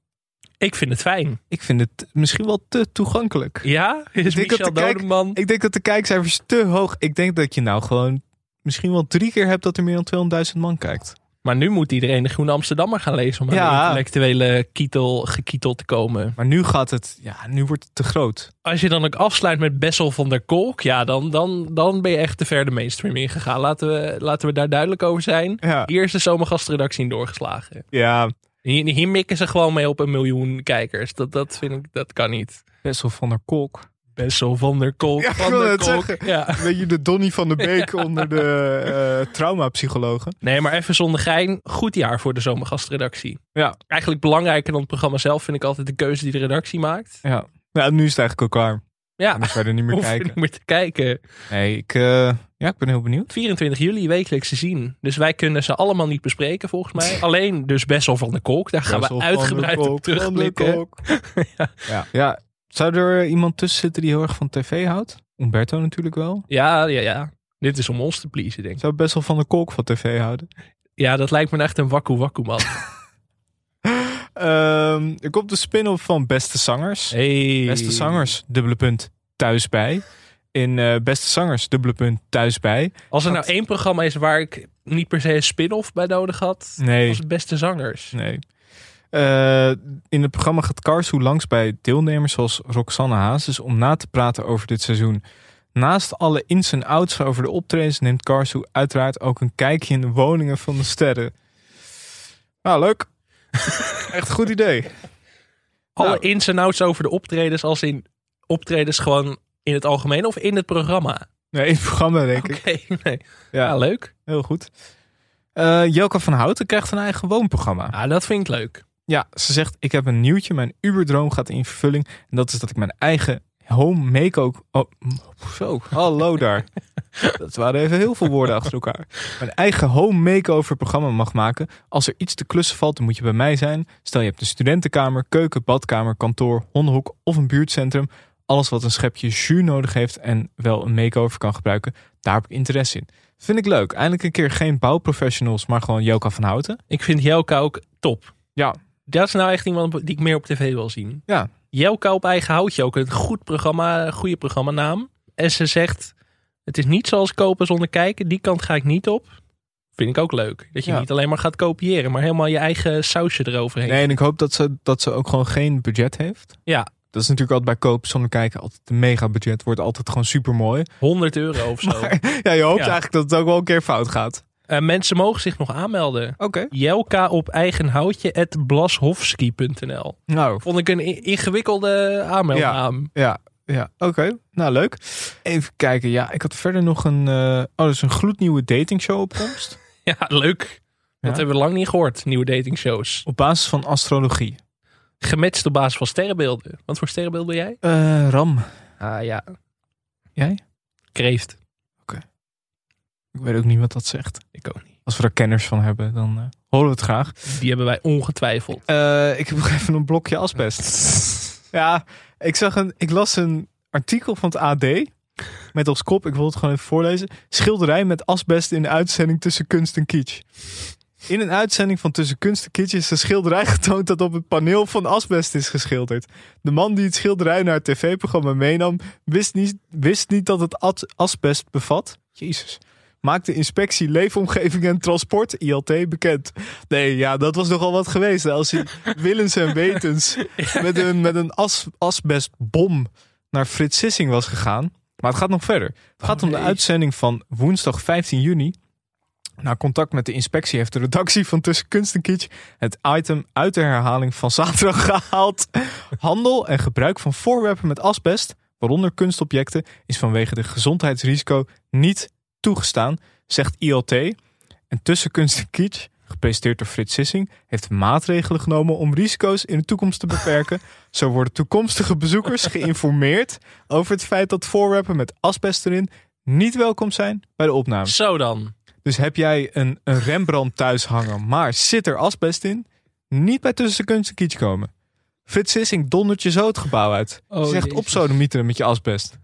Ik vind het fijn. Ik vind het misschien wel te toegankelijk. Ja, is dat Michel kijk- Dodeman. Ik denk dat de kijkcijfers te hoog... Ik denk dat je nou gewoon misschien wel drie keer hebt dat er meer dan 200.000 man kijkt. Maar nu moet iedereen de Groene Amsterdammer gaan lezen om aan Ja. de intellectuele kietel, gekietel te komen. Maar nu gaat het... Ja, nu wordt het te groot. Als je dan ook afsluit met Bessel van der Kolk, ja, dan, dan, dan ben je echt te ver de mainstream ingegaan. Laten we, laten we daar duidelijk over zijn. Ja, Hier is de zomergastredactie in doorgeslagen. ja Hier, hier mikken ze gewoon mee op een miljoen kijkers. Dat, dat vind ik, dat kan niet. Bessel van der Kolk. Bessel van der Kolk, Ja, van der het Kolk. zeggen. Ja. Weet je, de Donny van der Beek onder de uh, traumapsychologen. Nee, maar even zonder gein. Goed jaar voor de zomergastredactie. Ja. Eigenlijk belangrijker dan het programma zelf vind ik altijd de keuze die de redactie maakt. Ja. ja, nu is het eigenlijk ook klaar. Ja, Anders verder niet meer hoef je kijken. niet meer te kijken. Nee, ik, eh, ja, ik ben heel benieuwd. 24 juli wekelijks te zien. Dus wij kunnen ze allemaal niet bespreken volgens mij. Alleen dus Bessel van der Kolk. Daar gaan Bessel we uitgebreid op Kolk, terugblikken. Ja. ja. Zou er iemand tussen zitten die heel erg van tv houdt? Umberto natuurlijk wel. Ja, ja, ja. Dit is om ons te pleasen, denk ik. Zou Bessel van der Kolk van tv houden? Ja, dat lijkt me echt een wakku wakku man. Ehm, er komt de spin-off van Beste Zangers. Hey. Beste Zangers, dubbele punt, thuis bij. In eh, Beste Zangers, dubbele punt, thuis bij. Als er nou één programma is waar ik niet per se een spin-off bij nodig had, Nee. was het Beste Zangers. Nee. Eh, in het programma gaat Karsu langs bij deelnemers zoals Roxanne Hazes om na te praten over dit seizoen. Naast alle ins en outs over de optredens neemt Karsu uiteraard ook een kijkje in de woningen van de sterren. Nou, leuk. Echt een goed idee. Alle Nou. ins en outs over de optredens als in optredens gewoon in het algemeen of in het programma? Nee, in het programma denk Oké, ik. nee. Ja, Ja, leuk. heel goed. Eh Jelka van Houten krijgt een eigen woonprogramma. Ja, dat vind ik leuk. Ja, ze zegt: Ik heb een nieuwtje. Mijn Uberdroom gaat in vervulling. En dat is dat ik mijn eigen home make-over. Oh, mm, zo, hallo daar. dat waren even heel veel woorden achter elkaar. Mijn eigen home make-over programma mag maken. Als er iets te klussen valt, dan moet je bij mij zijn. Stel je hebt een studentenkamer, keuken, badkamer, kantoor, hondenhoek of een buurtcentrum. Alles wat een schepje jus nodig heeft en wel een make-over kan gebruiken. Daar heb ik interesse in. Vind ik leuk. Eindelijk een keer geen bouwprofessionals, maar gewoon Jelka van Houten. Ik vind Jelka ook top. Ja, Dat is nou echt iemand die ik meer op tv wil zien. ja. Jelka op eigen houtje ook een goed programma, goede programmanaam. En ze zegt, het is niet zoals kopen zonder kijken. Die kant ga ik niet op. Vind ik ook leuk. Dat je Ja. niet alleen maar gaat kopiëren, maar helemaal je eigen sausje eroverheen. Nee, en ik hoop dat ze, dat ze ook gewoon geen budget heeft. Ja, Dat is natuurlijk altijd bij koop zonder kijken altijd een mega budget. Wordt altijd gewoon super mooi. 100 euro of zo. Ja, je hoopt Ja. eigenlijk dat het ook wel een keer fout gaat. Eh, mensen mogen zich nog aanmelden. Oké. Jelka op eigen houtje at blashofsky.nl. Nou, Vond ik een ingewikkelde aanmeldnaam. ja. Ja, oké. Nou, leuk. Even kijken. Ja, ik had verder nog een... eh, oh, dat is een gloednieuwe datingshow op komst. Ja, leuk. Dat hebben we lang niet gehoord, nieuwe datingshows. Op basis van astrologie. Gematcht op basis van sterrenbeelden. Wat voor sterrenbeeld ben jij? Eh, Ram. Ah ja, Jij? kreeft. Ik weet ook niet wat dat zegt. Ik ook niet. Als we er kenners van hebben, dan eh, horen we het graag. Die hebben wij ongetwijfeld. Eh, ik heb nog even een blokje asbest. ja, ik, zag een, ik las een artikel van het AD. Met als kop, ik wil het gewoon even voorlezen. Schilderij met asbest in de uitzending tussen kunst en kitsch. In een uitzending van Tussen Kunst en Kitsch is een schilderij getoond dat op het paneel van asbest is geschilderd. De man die het schilderij naar het tv-programma meenam, wist niet, wist niet dat het as- asbest bevat. Jezus. Maakt de inspectie Leefomgeving en Transport, ILT, bekend. Nee, ja, dat was nogal wat geweest. hè. Als hij willens en wetens met een, met een as, asbestbom naar Frits Sissing was gegaan. Maar het gaat nog verder. Het gaat om de nee. uitzending van woensdag 15 juni. Na contact met de inspectie heeft de redactie van Tussen Kunst en Kitsch het item uit de herhaling van zaterdag gehaald. Handel en gebruik van voorwerpen met asbest, waaronder kunstobjecten, is vanwege de gezondheidsrisico niet toegestaan, zegt ILT. En Tussen Kunst en Kitsch, gepresenteerd door Frits Sissing, heeft maatregelen genomen om risico's in de toekomst te beperken. Zo worden toekomstige bezoekers geïnformeerd over het feit dat voorwerpen met asbest erin niet welkom zijn bij de opname. Zo dan. Dus heb jij een, een Rembrandt thuis hangen, maar zit er asbest in? Niet bij tussen kunst en kitsch komen. Frits Sissing dondert je zo het gebouw uit. Oh, Zegt op sodemieteren met je asbest.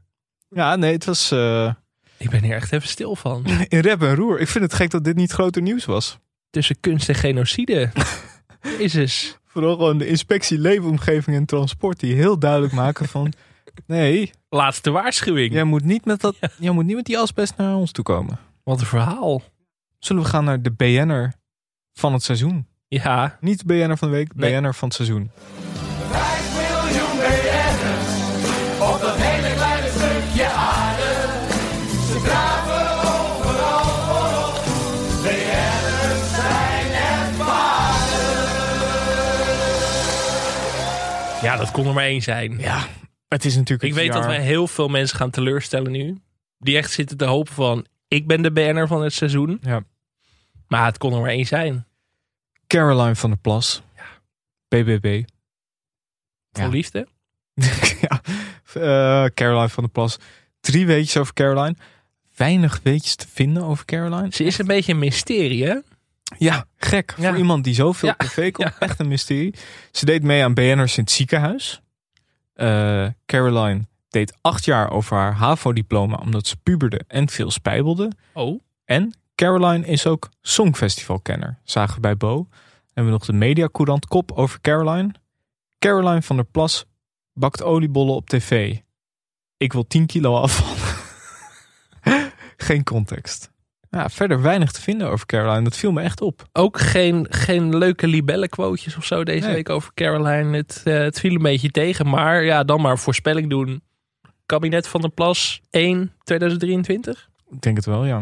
Ja, nee, het was eh, Ik ben hier echt even stil van. in rep en roer. Ik vind het gek dat dit niet groter nieuws was. Tussen kunst en genocide. Jezus. Vooral gewoon de inspectie leefomgeving en transport die heel duidelijk maken van... Nee, Laatste waarschuwing. jij moet niet met, dat, jij moet niet met die asbest naar ons toe komen. Wat een verhaal. Zullen we gaan naar de BN'er van het seizoen? Ja, Niet de BN'er van de week, Nee. BN'er van het seizoen. Ja, dat kon er maar één zijn. Ja, het is natuurlijk Ik weet dat wij heel veel mensen gaan teleurstellen nu. Die echt zitten te hopen van... Ik ben de BN'er van het seizoen. Ja. Maar het kon er maar één zijn. Caroline van der Plas. BBB. Voor Ja. liefde. ja. eh, Caroline van der Plas. Drie weetjes over Caroline. Weinig weetjes te vinden over Caroline. Ze is een beetje een mysterie, hè? Ja, gek. Ja. Voor iemand die zoveel Ja. tv komt. Echt een mysterie. Ze deed mee aan BN'ers in het ziekenhuis. Eh, Caroline deed acht jaar over haar HAVO-diploma omdat ze puberde en veel spijbelde. Oh. En Caroline is ook Songfestivalkenner. Zagen we bij Bo. Hebben we nog de Mediacourant kop over Caroline. Caroline van der Plas bakt oliebollen op tv. Ik wil 10 kilo afvallen. Geen context. Ja, verder weinig te vinden over Caroline. Dat viel me echt op. Ook geen, geen leuke libelle-quotejes of zo deze Nee. week over Caroline. Het, eh, het viel een beetje tegen. Maar ja, dan maar voorspelling doen. Kabinet van der Plas 1 2023. Ik denk het wel, ja.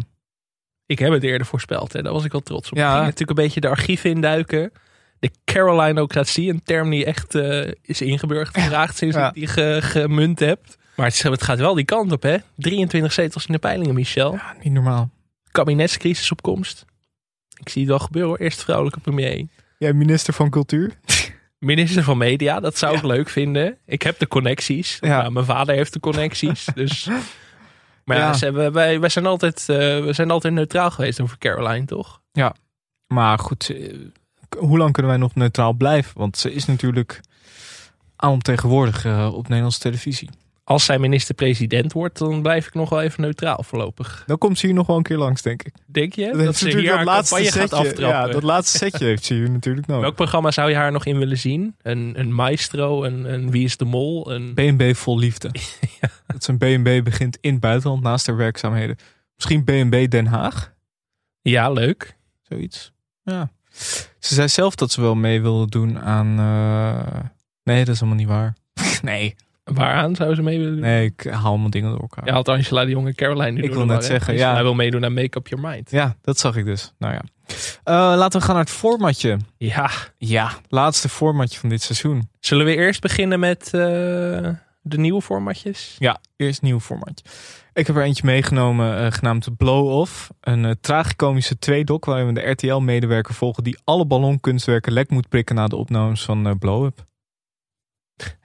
Ik heb het eerder voorspeld. Hè. Daar was ik wel trots op. Ja. Ik ging natuurlijk een beetje de archieven induiken. De Carolinocratie, een term die echt eh, is ingeburgerd geraakt sinds Ja. ik die ge- gemunt heb. Maar het, het gaat wel die kant op, hè? 23 zetels in de peilingen, Michel. Ja, niet normaal. Kabinetscrisis op komst. Ik zie het wel gebeuren hoor. Eerst vrouwelijke premier. Jij minister van Cultuur? Minister van Media, dat zou ik leuk vinden. Ik heb de connecties. Ja. Nou, mijn vader heeft de connecties. dus. Maar ja, Ja. Ze hebben, wij, wij zijn altijd, eh, we zijn altijd neutraal geweest over Caroline, toch? Maar goed, ze- hoe lang kunnen wij nog neutraal blijven? Want ze is natuurlijk alomtegenwoordig eh, op Nederlandse televisie. Als zij minister-president wordt, dan blijf ik nog wel even neutraal voorlopig. Dan komt ze hier nog wel een keer langs, denk ik. Denk je? Dat, ze hier dat laatste setje. aftrappen. Ja, dat laatste setje heeft ze hier natuurlijk nodig. Welk programma zou je haar nog in willen zien? Een, een maestro, een, een Wie is de Mol? Een... B&B vol liefde. Dat zijn B&B begint in het buitenland naast haar werkzaamheden. Misschien B&B Den Haag, Ja, leuk. zoiets. Ja. Ze zei zelf dat ze wel mee wilde doen aan... eh, Nee, dat is helemaal niet waar. nee, Waaraan zou ze mee willen doen? nee, ik haal allemaal dingen door elkaar. Ja, had Angela de Jonge Caroline nu Ik wil net zeggen, Angela ja. wil meedoen aan Make Up Your Mind. Ja, dat zag ik dus. Nou ja. Eh, laten we gaan naar het formatje. Ja. Ja, laatste formatje van dit seizoen. Zullen we eerst beginnen met eh, de nieuwe formatjes? Ja, eerst nieuw formatje. Ik heb er eentje meegenomen eh, genaamd Blow Off. Een tragicomische tweedok waarin we de RTL-medewerker volgen die alle ballonkunstwerken lek moet prikken na de opnames van Blow Up.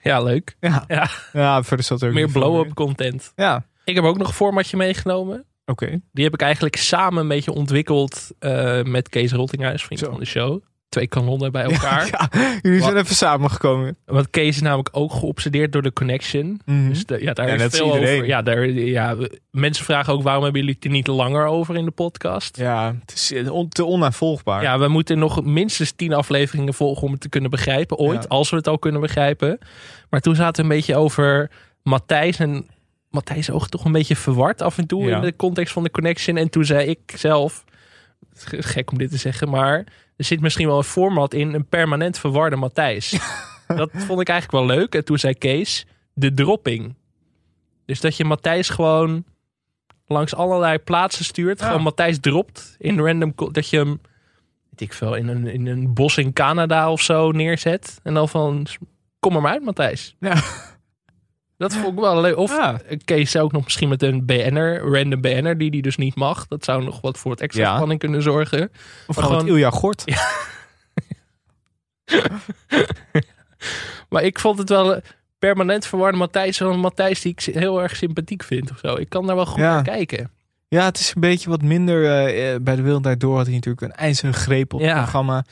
Ja, leuk. Ja, Ja. ja verder zat ook Meer blow-up content. Ja, Ik heb ook nog een formatje meegenomen. oké. Die heb ik eigenlijk samen een beetje ontwikkeld eh, met Kees Rottinghuis, vriend Zo. van de show. Twee kanonnen bij elkaar. Ja, jullie zijn even samengekomen. Want Kees is namelijk ook geobsedeerd door de connection. Mhm. Dus de- ja, daar Ja, is veel iedereen. over. Ja, daar, ja, mensen vragen ook waarom hebben jullie het er niet langer over in de podcast? Ja, het is eh, on- te onaanvolgbaar. Ja, we moeten nog minstens tien afleveringen volgen om het te kunnen begrijpen. Ooit, als we het al kunnen begrijpen. Maar toen zaten we een beetje over Matthijs. En Matthijs oog toch een beetje verward af en toe Ja. in de context van de connection. En toen zei ik zelf, gek om dit te zeggen, maar er zit misschien wel een format in, een permanent verwarde Matthijs. dat vond ik eigenlijk wel leuk. En toen zei Kees, de dropping. Dus dat je Matthijs gewoon langs allerlei plaatsen stuurt. Ja. Gewoon Matthijs dropt in random. Dat je hem, weet ik veel, in een, in een bos in Canada of zo neerzet. En dan van, kom er maar uit Matthijs. Ja. Dat vond ik wel leuk. Of Ja. Kees zou ook nog misschien met een BN'er, random BN'er, die die dus niet mag. Dat zou nog wat voor het extra Ja. spanning kunnen zorgen. Of Maar gewoon Ilja Gort. Maar ik vond het wel eh, permanent verwarde Matthijs. Zo'n Matthijs die ik heel erg sympathiek vind of zo. Ik kan daar wel goed Ja. naar kijken. Ja, het is een beetje wat minder. eh, eh, bij de Wereld Daardoor had hij natuurlijk een ijzeren greep op het Ja. programma.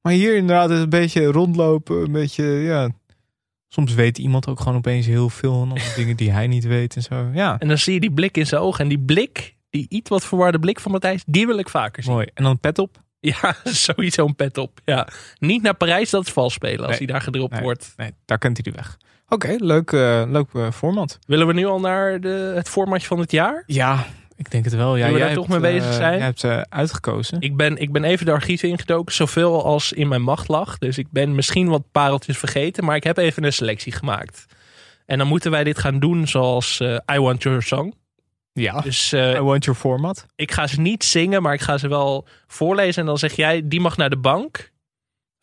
Maar hier inderdaad is het een beetje rondlopen. Een beetje, ja. Soms weet iemand ook gewoon opeens heel veel. En andere dingen die hij niet weet en zo. Ja, En dan zie je die blik in zijn ogen. En die blik, die iets wat verwarde blik van Matthijs, die wil ik vaker zien. mooi. En dan pet op. Ja, sowieso een pet op. Ja. Niet naar Parijs, dat is vals spelen als Nee. hij daar gedropt Nee. wordt. Nee, daar kent hij de weg. Oké, leuk, eh, leuk eh, format. Willen we nu al naar de, het formatje van het jaar? Ja, ik denk het wel. Ja, jij daar toch hebt, mee bezig eh, zijn? Jij hebt eh, uitgekozen. Ik ben, ik ben even de archieven ingedoken, zoveel als in mijn macht lag. Dus ik ben misschien wat pareltjes vergeten, maar ik heb even een selectie gemaakt. En dan moeten wij dit gaan doen zoals eh, I Want Your Song. ja, Dus I want your format. ik ga ze niet zingen, maar ik ga ze wel voorlezen. En dan zeg jij, die mag naar de bank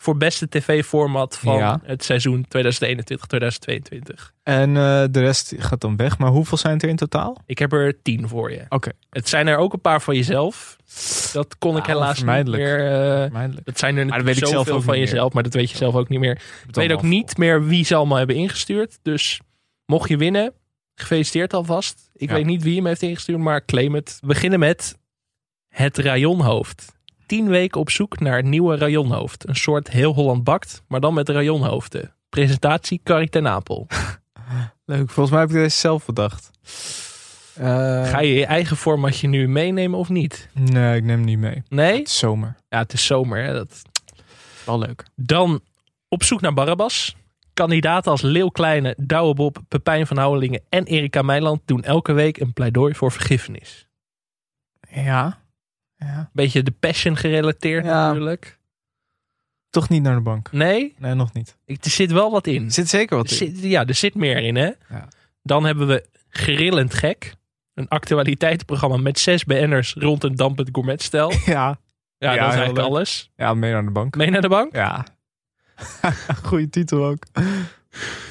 voor beste tv-format van Ja. het seizoen 2021-2022. En eh, de rest gaat dan weg. Maar hoeveel zijn het er in totaal? Ik heb er tien voor je. Oké, Het zijn er ook een paar van jezelf. Dat kon ik Ja, helaas niet meer... vermijdelijk. dat zijn er dat ik zelf zoveel van niet jezelf, maar dat weet je zelf ook niet meer. Ik weet ook niet meer wie ze allemaal hebben ingestuurd. Dus mocht je winnen, gefeliciteerd alvast. Ik Ja. weet niet wie hem heeft ingestuurd, maar claim het. We beginnen met het rayonhoofd. Tien weken op zoek naar het nieuwe rayonhoofd. Een soort heel Holland bakt, maar dan met rayonhoofden. Presentatie Carrie ten Apel. Leuk, volgens mij heb ik deze zelf bedacht. Eh, Ga je je eigen formatje nu meenemen of niet? Nee, ik neem hem niet mee. Nee? Het is zomer. Ja, het is zomer. Hè? Dat... Wel leuk. Dan op zoek naar Barabbas. Kandidaten als Leeuw Kleine, Douwe Bob, Pepijn van Houwelingen en Erika Meiland doen elke week een pleidooi voor vergiffenis. Ja. Ja. Beetje de passion gerelateerd Ja. natuurlijk. Toch niet naar de bank. Nee, Nee, nog niet. ik- er zit wel wat in. Er zit zeker wat in. zit, ja, er zit meer in hè. Ja. Dan hebben we Grillend Gek. Een actualiteitenprogramma met zes BN'ers rond een dampend gourmetstijl. Ja. Ja, Ja, dat is eigenlijk leuk. alles. Ja, mee naar de bank. Mee naar de bank? Ja. Goeie titel ook.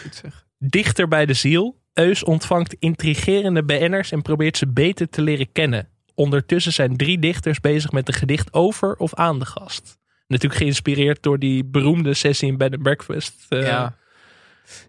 Goed zeg. Dichter bij de ziel. Eus ontvangt intrigerende BN'ers en probeert ze beter te leren kennen. Ondertussen zijn drie dichters bezig met een gedicht over of aan de gast. Natuurlijk geïnspireerd door die beroemde sessie in Bed and Breakfast. Eh, ja.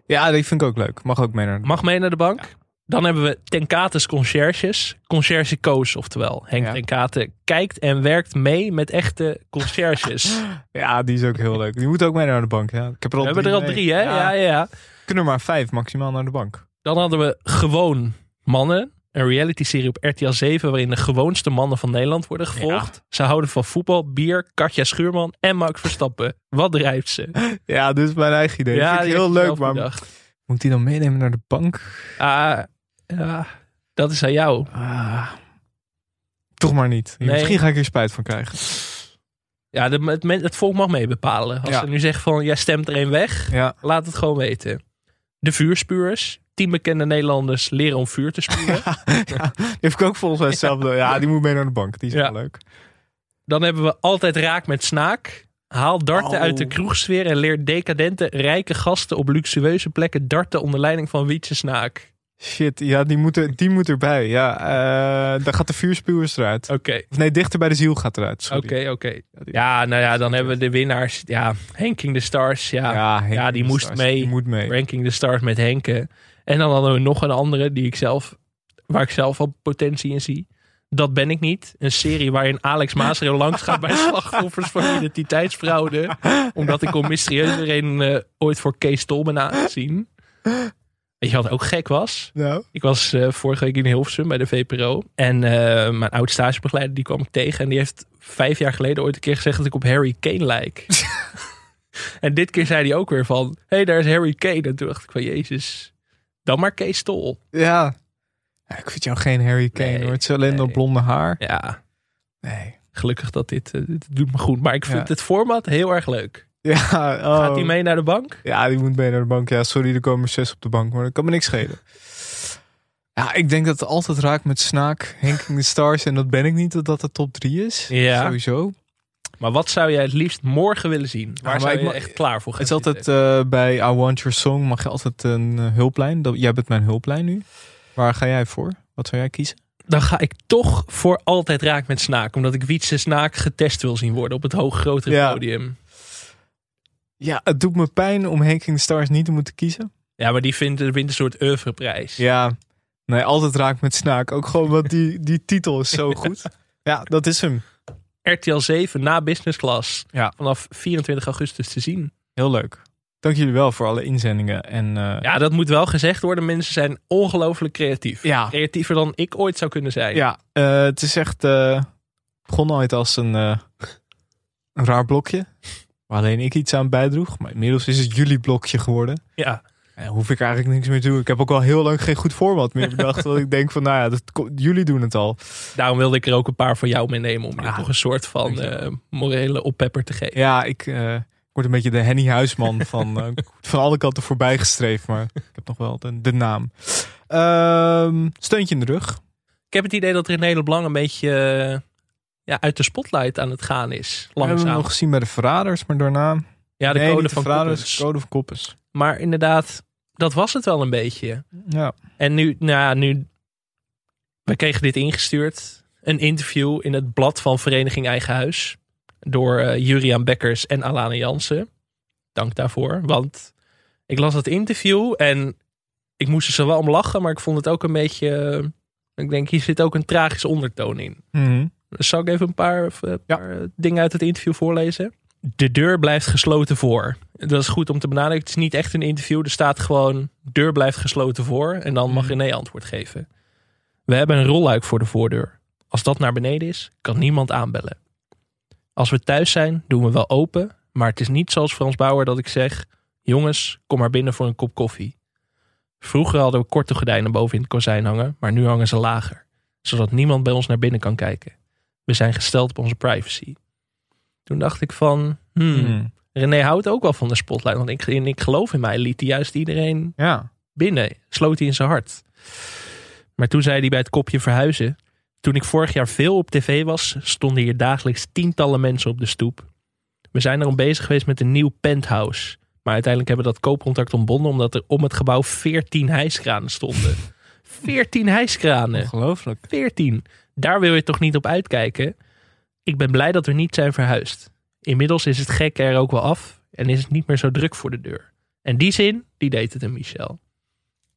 ja, die vind ik ook leuk. Mag ook mee naar de Mag mee naar de bank. Dan hebben we Tenkates Concierges. Concierge Koos, oftewel. Henk Ja. Tenkate kijkt en werkt mee met echte concierges. Ja, die is ook heel leuk. Die moet ook mee naar de bank. Ja. Ik heb er We al hebben er al mee. drie, hè? Ja, ja, ja. Kunnen er maar vijf maximaal naar de bank. Dan hadden we Gewoon Mannen. Een reality-serie op RTL 7 waarin de gewoonste mannen van Nederland worden gevolgd. Ze houden van voetbal, bier, Katja Schuurman en Max Verstappen. Wat drijft ze? Ja, dit is mijn eigen idee. Ja, vind ik heel leuk, maar bedacht. moet die dan meenemen naar de bank? Ah, ja, dat is aan jou. Ah, toch maar niet. Nee. Misschien ga ik er spijt van krijgen. Ja, de, het, volk mag mee bepalen. Als Ja. ze nu zeggen van, jij stemt er een weg, Ja, laat het gewoon weten. De vuurspuurs. Tien bekende Nederlanders leren om vuur te spuren. ja, die heb ik ook volgens mij hetzelfde. Ja, die moet mee naar de bank. Die is Ja. wel leuk. Dan hebben we altijd raak met snaak. Haal darten Oh. uit de kroegsfeer en leer decadente, rijke gasten op luxueuze plekken darten onder leiding van Wietse Snaak. Shit, ja, die moet, er, die moet erbij. Ja, eh dan gaat de vuurspuwers eruit. Oké, Of nee, dichter bij de ziel gaat eruit. Oké, oké. Ja, nou ja, dan hebben we de winnaars. Ja, Henking the Stars. Ja, Ja, Ja, die de moest Stars, mee. Die moet mee. Ranking the Stars met Henke. En dan hadden we nog een andere die ik zelf, waar ik zelf al potentie in zie. Dat ben ik niet. Een serie waarin Alex Maasreel langs gaat bij slachtoffers van identiteitsfraude. Omdat ik om mysterieuze reden eh, ooit voor Kees Tol ben aangezien. Weet je wat ook gek was? Nou, Ik was eh, vorige week in Hilversum bij de VPRO. En eh, mijn oud stagebegeleider die kwam ik tegen. En die heeft vijf jaar geleden ooit een keer gezegd dat ik op Harry Kane lijk. en dit keer zei hij ook weer van... Hé, hey, daar is Harry Kane. En toen dacht ik van, jezus, dan maar Kees Tol. ja. Ja, Ik vind jou geen Harry Kane Nee, hoor. Het is alleen nee. dat blonde haar. Ja, Nee. gelukkig dat dit, eh, dit doet me goed. Maar ik vind het format heel erg leuk. Ja, oh. Gaat hij mee naar de bank? Ja, die moet mee naar de bank. Ja, sorry, er komen zes op de bank, maar dat kan me niks schelen. Ja, ik denk dat het altijd raakt met Snaak, Henking the Stars. En dat ben ik niet, dat dat de top drie is. Ja. Sowieso. Maar wat zou jij het liefst morgen willen zien? Waar zou ik je echt klaar voor gaan Het is altijd eh, bij I Want Your Song mag je altijd een eh, hulplijn. Dat, jij bent mijn hulplijn nu. Waar ga jij voor? Wat zou jij kiezen? Dan ga ik toch voor altijd raak met Snaak. Omdat ik Wietse Snaak getest wil zien worden op het hoog grotere Ja. podium. Ja, het doet me pijn om Henking the Stars niet te moeten kiezen. Ja, maar die vindt, wint een soort oeuvreprijs. Ja, nee, altijd raakt met Snaak. Ook gewoon, want die, die titel is zo goed. Ja, dat is hem. RTL 7 na business class. Ja. Vanaf 24 augustus te zien. Heel leuk. Dank jullie wel voor alle inzendingen. En eh, Ja, dat moet wel gezegd worden. Mensen zijn ongelooflijk creatief. Ja. Creatiever dan ik ooit zou kunnen zijn. Ja, eh, het is echt. eh begon ooit als een, een raar blokje. Waar alleen ik iets aan bijdroeg. Maar inmiddels is het jullie blokje geworden. Ja. En hoef ik eigenlijk niks meer te doen. Ik heb ook al heel lang geen goed format meer bedacht. want ik denk van, nou ja, dat, jullie doen het al. Daarom wilde ik er ook een paar voor jou meenemen. Om je toch een soort van eh, morele oppepper te geven. Ja, ik eh, ik word een beetje de Henny Huisman van, eh, van alle kanten voorbij gestreefd. Maar ik heb nog wel de, de naam. Ehm, steuntje in de rug. Ik heb het idee dat er in Nederland Belang een beetje eh, ja, uit de spotlight aan het gaan is. We hebben hem Langzaam. nog gezien bij de Verraders, maar daarna... Ja, de Nee, code van Verraders. Code van Koppers. Maar inderdaad, dat was het wel een beetje. Ja. En nu, nou nu. We kregen dit ingestuurd. Een interview in het blad van Vereniging Eigen Huis. Door eh, Juriaan Bekkers en Alana Jansen. Dank daarvoor. Want ik las dat interview en ik moest er zo wel om lachen. Maar ik vond het ook een beetje. eh, ik denk, hier zit ook een tragische ondertoon in. Dus zal ik even een paar, een paar eh, dingen uit het interview voorlezen? De deur blijft gesloten voor. Dat is goed om te benadrukken. Het is niet echt een interview. Er staat gewoon, deur blijft gesloten voor. En dan mag Mhm. René antwoord geven. We hebben een rolluik voor de voordeur. Als dat naar beneden is, kan niemand aanbellen. Als we thuis zijn, doen we wel open. Maar het is niet zoals Frans Bauer dat ik zeg... Jongens, kom maar binnen voor een kop koffie. Vroeger hadden we korte gordijnen boven in het kozijn hangen. Maar nu hangen ze lager. Zodat niemand bij ons naar binnen kan kijken. We zijn gesteld op onze privacy. Toen dacht ik van... Hmm, Mhm. René houdt ook wel van de spotlight. Want ik, ik geloof in mij. Liet hij juist iedereen Ja. binnen. Sloot hij in zijn hart. Maar toen zei hij bij het kopje verhuizen. Toen ik vorig jaar veel op tv was, stonden hier dagelijks tientallen mensen op de stoep. We zijn erom bezig geweest met een nieuw penthouse. Maar uiteindelijk hebben we dat koopcontract ontbonden omdat er om het gebouw 14 hijskranen stonden. 14 hijskranen. Ongelooflijk. 14. Daar wil je toch niet op uitkijken? Ik ben blij dat we niet zijn verhuisd. Inmiddels is het gekke er ook wel af en is het niet meer zo druk voor de deur. En die zin, die deed het in Michel.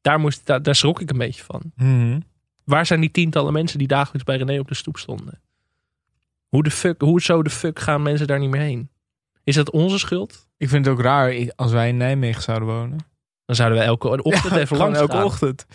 Daar, moest, daar, daar schrok ik een beetje van. Mhm. Waar zijn die tientallen mensen die dagelijks bij René op de stoep stonden? Hoe, de fuck, hoe zo de fuck gaan mensen daar niet meer heen? Is dat onze schuld? Ik vind het ook raar als wij in Nijmegen zouden wonen. Dan zouden we elke ochtend even langs elke gaan. ochtend.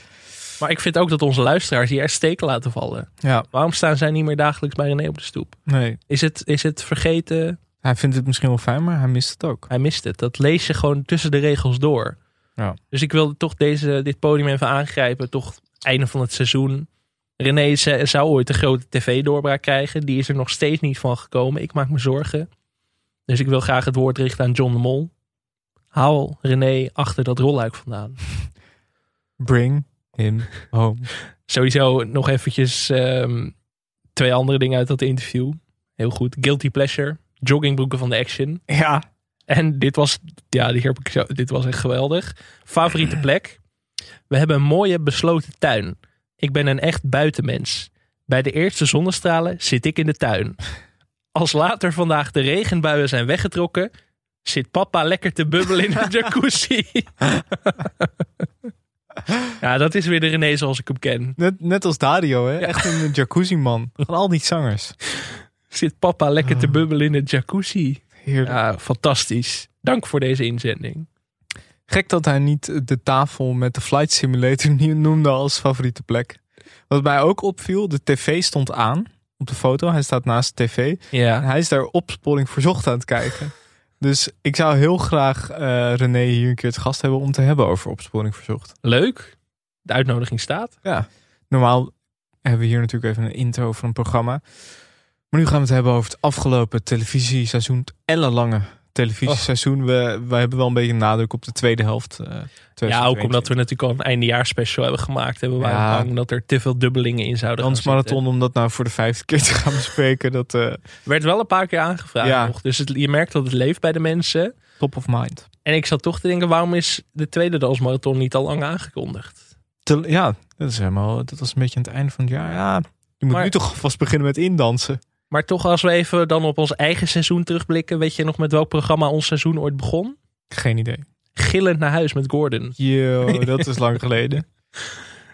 Maar ik vind ook dat onze luisteraars hier echt steken laten vallen. Ja, Waarom staan zij niet meer dagelijks bij René op de stoep? nee. Is het, is het vergeten? Hij vindt het misschien wel fijn, maar hij mist het ook. Hij mist het. Dat lees je gewoon tussen de regels door. Ja. Dus ik wilde toch deze, dit podium even aangrijpen. Toch einde van het seizoen. René zou ooit een grote tv-doorbraak krijgen. Die is er nog steeds niet van gekomen. Ik maak me zorgen. Dus ik wil graag het woord richten aan John de Mol. Haal René achter dat rolluik vandaan. Bring him home. Sowieso nog eventjes ehm, twee andere dingen uit dat interview. Heel goed. Guilty Pleasure. Joggingbroeken van de Action. Ja, En dit was, ja, die heb ik zo, dit was echt geweldig. Favoriete plek. We hebben een mooie besloten tuin. Ik ben een echt buitenmens. Bij de eerste zonnestralen zit ik in de tuin. Als later vandaag de regenbuien zijn weggetrokken, zit papa lekker te bubbelen in de jacuzzi. ja, dat is weer de René zoals ik hem ken. net, net als Dario, hè? Echt een jacuzzi man. Van al die zangers. Zit papa lekker te bubbelen in de jacuzzi. Heerlijk. Ja, fantastisch. Dank voor deze inzending. Gek dat hij niet de tafel met de flight simulator noemde als favoriete plek. Wat mij ook opviel, de tv stond aan op de foto. Hij staat naast de tv. En Ja, hij is daar opsporing verzocht aan het kijken. Dus ik zou heel graag eh, René hier een keer het gast hebben om te hebben over opsporing verzocht. leuk. De uitnodiging staat. Ja, normaal hebben we hier natuurlijk even een intro van een programma. Maar nu gaan we het hebben over het afgelopen televisieseizoen. Ellenlange televisieseizoen. We, we hebben wel een beetje nadruk op de tweede helft. eh, Ja, ook 2022. omdat we natuurlijk al een eindejaarsspecial hebben gemaakt. En we waren Ja. bang dat er te veel dubbelingen in zouden gaan Transmarathon, om dat nou voor de vijfde keer te gaan bespreken. Dat eh. Werd wel een paar keer aangevraagd Ja. nog. Dus het, je merkt dat het leeft bij de mensen. top of mind. En ik zat toch te denken, waarom is de tweede Dalsmarathon niet al lang aangekondigd? Te- ja, dat is helemaal. Dat was een beetje aan het einde van het jaar. Ja, je moet Maar- nu toch vast beginnen met indansen. Maar toch, als we even dan op ons eigen seizoen terugblikken. Weet je nog met welk programma ons seizoen ooit begon? Geen idee. Gillend naar huis met Gordon. Yo, dat is lang geleden.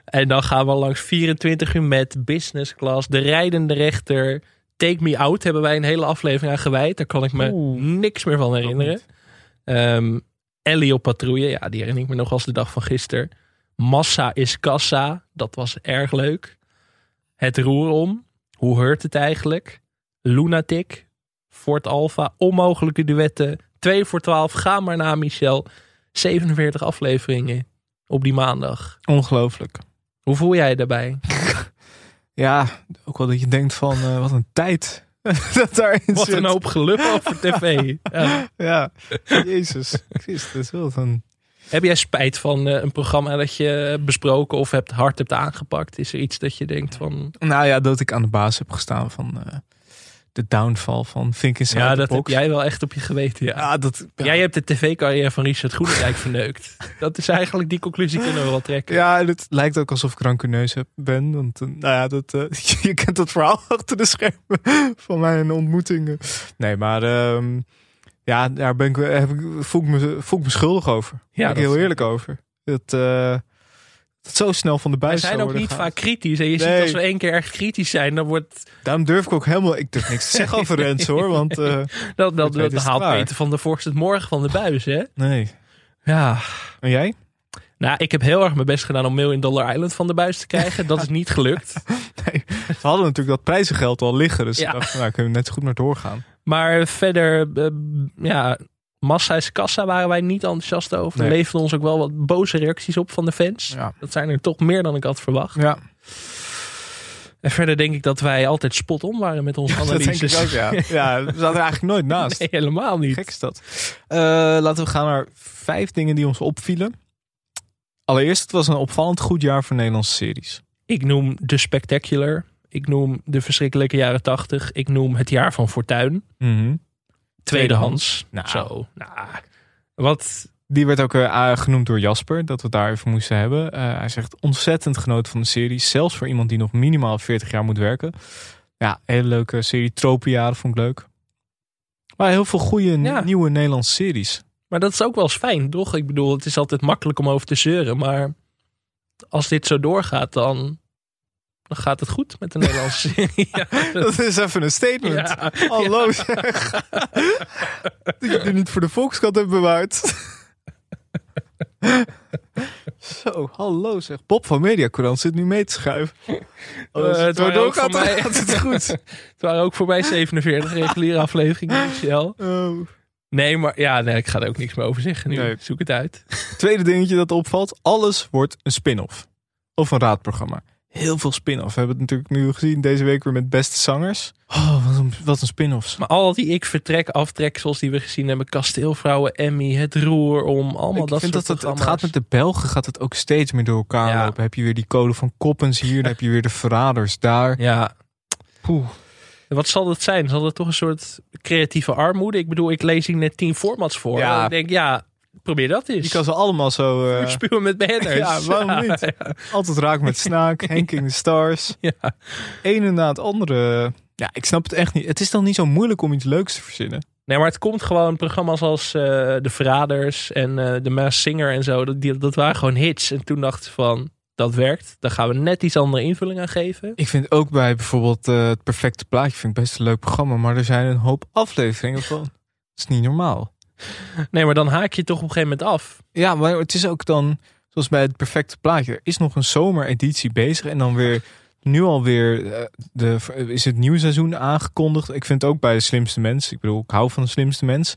En dan gaan we langs 24 uur met Business Class, De Rijdende Rechter, Take Me Out hebben wij een hele aflevering aan gewijd. Daar kan ik me Oeh. niks meer van herinneren. Ehm Ellie op patrouille, ja, die herinner ik me nog als de dag van gisteren. Massa is kassa, dat was erg leuk. Het roer om, hoe heurt het eigenlijk? Lunatic, Fort Alpha, onmogelijke duetten. 2 voor 12, ga maar naar Michel. 47 afleveringen op die maandag. Ongelooflijk. Hoe voel jij je daarbij? Ja, ook wel dat je denkt van eh, wat een tijd. dat daarin Wat zit. een hoop geluk over tv. Ja. Ja, Jezus Christus. Wat een... Heb jij spijt van eh, een programma dat je besproken of hebt hard hebt aangepakt? Is er iets dat je denkt van... Nou ja, dat ik aan de baas heb gestaan van eh, de downfall van Fink in Ja, dat heb jij wel echt op je geweten. Ja. Ja, dat... Ja, Jij hebt de tv-carrière van Richard Groenendijk verneukt. Dat is eigenlijk die conclusie kunnen we wel trekken. Ja, en het lijkt ook alsof ik rancuneus ben. Want eh, nou ja, dat, eh, je kent dat verhaal achter de schermen van mijn ontmoetingen. Nee, maar ehm, ja, daar ben ik, heb ik, voel, ik me, voel ik me schuldig over. Ja, ik heel eerlijk over. Dat, eh, dat zo snel van de Wij buis zijn zou ook niet vaak kritisch. En je ziet Nee. als we één keer echt kritisch zijn, dan wordt Daarom durf ik ook helemaal... Ik durf niks te zeggen over Rens hoor, want... eh, dat, dat, dat haalt. Peter van der Vorst het morgen van de buis, hè? nee. Ja. En jij? Nou, ik heb heel erg mijn best gedaan om Million Dollar Island van de buis te krijgen. Dat is niet gelukt. Nee. We hadden natuurlijk dat prijzengeld al liggen. Dus Ja. dacht, nou kunnen we net zo goed maar doorgaan. Maar verder, eh, ja, massa is kassa waren wij niet enthousiast over. Er Nee. leefden ons ook wel wat boze reacties op van de fans. Ja. Dat zijn er toch meer dan ik had verwacht. Ja, En verder denk ik dat wij altijd spot on waren met onze dat denk analyses. ik ook, ja. Ja, we zaten er eigenlijk nooit naast. Nee, helemaal niet. Gek is dat. Eh, laten we gaan naar vijf dingen die ons opvielen. Allereerst, het was een opvallend goed jaar voor Nederlandse series. Ik noem The Spectacular. Ik noem De Verschrikkelijke Jaren 80. Ik noem Het Jaar van Fortuin. Tweedehands. Nou. Zo. Nou, wat... Die werd ook eh, genoemd door Jasper, dat we het daar even moesten hebben. Eh, hij zegt ontzettend genoten van de serie. Zelfs voor iemand die nog minimaal 40 jaar moet werken. Ja, hele leuke serie. Tropenjaren vond ik leuk. Maar heel veel goede Ja. nieuwe Nederlandse series. Maar dat is ook wel eens fijn, toch? Ik bedoel, het is altijd makkelijk om over te zeuren. Maar als dit zo doorgaat, dan, dan gaat het goed met de Nederlandse serie. Ja, Dat is even een statement. Ja. Hallo zeg. Dat het niet voor de Volkskrant hebt bewaard. Zo, hallo zeg. Bob van Mediacourant zit nu mee te schuiven. Eh, het waren ook voor mij- gaat het goed. het waren ook voor mij 47 reguliere afleveringen, Michel. Oh. Nee, maar ja, nee, ik ga er ook niks meer over zeggen nu. Nee. Zoek het uit. Tweede dingetje dat opvalt. Alles wordt een spin-off. Of een raadprogramma. Heel veel spin-off. We hebben het natuurlijk nu gezien deze week weer met beste zangers. Oh, wat een, wat een spin-offs. Maar al die ik vertrek aftreksels die we gezien hebben, Kasteelvrouwen, Emmy, Het Roer om, allemaal Ik dat vind soort dat het, het gaat met de Belgen gaat het ook steeds meer door elkaar Ja. lopen. Heb je weer die code van Koppens hier, dan heb je weer de verraders daar. Ja, Poeh. wat zal dat zijn? Zal dat toch een soort creatieve armoede? Ik bedoel, ik lees hier net tien formats voor. Ja. En ik denk, ja, probeer dat eens. Je kan ze allemaal zo eh, Spuwen met banners. Ja, waarom niet? altijd raak met Snaak, Henk in de Stars. Ja. Ene na het andere. Ja, ik snap het echt niet. Het is dan niet zo moeilijk om iets leuks te verzinnen. Nee, maar het komt gewoon programma's als eh, De Verraders en eh The Masked Singer en zo. Dat, die, dat waren gewoon hits. En toen dacht ik van, dat werkt. Daar gaan we net iets andere invulling aan geven. Ik vind ook bij bijvoorbeeld eh, het perfecte plaatje vind ik best een leuk programma, maar er zijn een hoop afleveringen van. Dat is niet normaal. Nee, maar dan haak je toch op een gegeven moment af. Ja, maar het is ook dan, zoals bij het perfecte plaatje, er is nog een zomereditie bezig en dan weer, nu alweer, eh, de, is het nieuwe seizoen aangekondigd. Ik vind het ook bij de slimste mens, ik bedoel, ik hou van de slimste mens.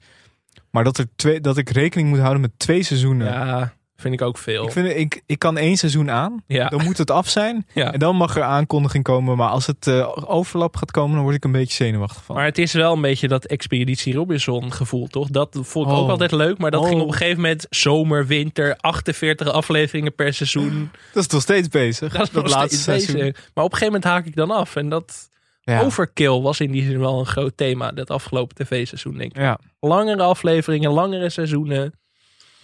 Maar dat, er twee, dat ik rekening moet houden met twee seizoenen. Ja, vind ik ook veel. Ik, vind, ik, ik kan één seizoen aan, ja. dan moet het af zijn. ja. En dan mag er aankondiging komen. Maar als het eh, overlap gaat komen, dan word ik een beetje zenuwachtig van. Maar het is wel een beetje dat Expeditie Robinson gevoel, toch? Dat vond ik ook Oh. altijd leuk. Maar dat Oh. ging op een gegeven moment zomer, winter, 48 afleveringen per seizoen. Dat is nog steeds bezig. Dat is nog laatste seizoen. bezig. Maar op een gegeven moment haak ik dan af. En dat Ja. overkill was in die zin wel een groot thema. Dat afgelopen tv-seizoen, denk ik. Ja. Langere afleveringen, langere seizoenen.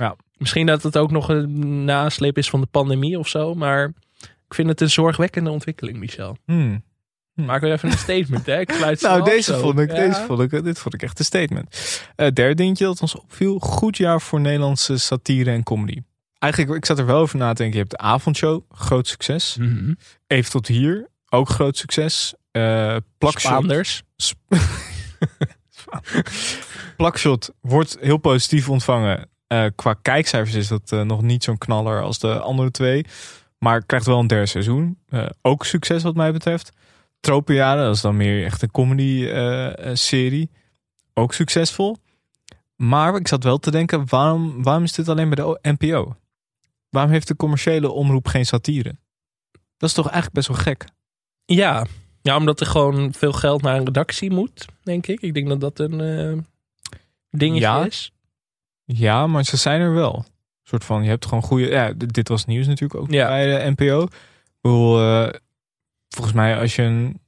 Ja. Misschien dat het ook nog een nasleep is van de pandemie of zo. Maar ik vind het een zorgwekkende ontwikkeling, Michel. Hmm. Maak weer even een statement, hè? Ik sluit Nou, deze vond, ik, Ja. deze vond ik, dit vond ik echt een statement. Eh derde dingetje dat ons opviel. Goed jaar voor Nederlandse satire en comedy. Eigenlijk, ik zat er wel over na te denken. Je hebt de avondshow, groot succes. Mhm. Even tot hier, ook groot succes. Eh Plakshot, Spaanders. Plakshot wordt heel positief ontvangen. Eh, qua kijkcijfers is dat eh, nog niet zo'n knaller als de andere twee. Maar krijgt wel een derde seizoen. Eh, ook succes wat mij betreft. Tropenjaren, dat is dan meer echt een comedy serie. Ook succesvol. Maar ik zat wel te denken, waarom, waarom is dit alleen bij de NPO? Waarom heeft de commerciële omroep geen satire? Dat is toch eigenlijk best wel gek? Ja. ja, omdat er gewoon veel geld naar een redactie moet, denk ik. Ik denk dat dat een dingetje Ja. is. Ja, maar ze zijn er wel. Een soort van, je hebt gewoon goede... Ja, dit was nieuws natuurlijk ook Ja. bij de NPO. Ik bedoel, eh, volgens mij als je een...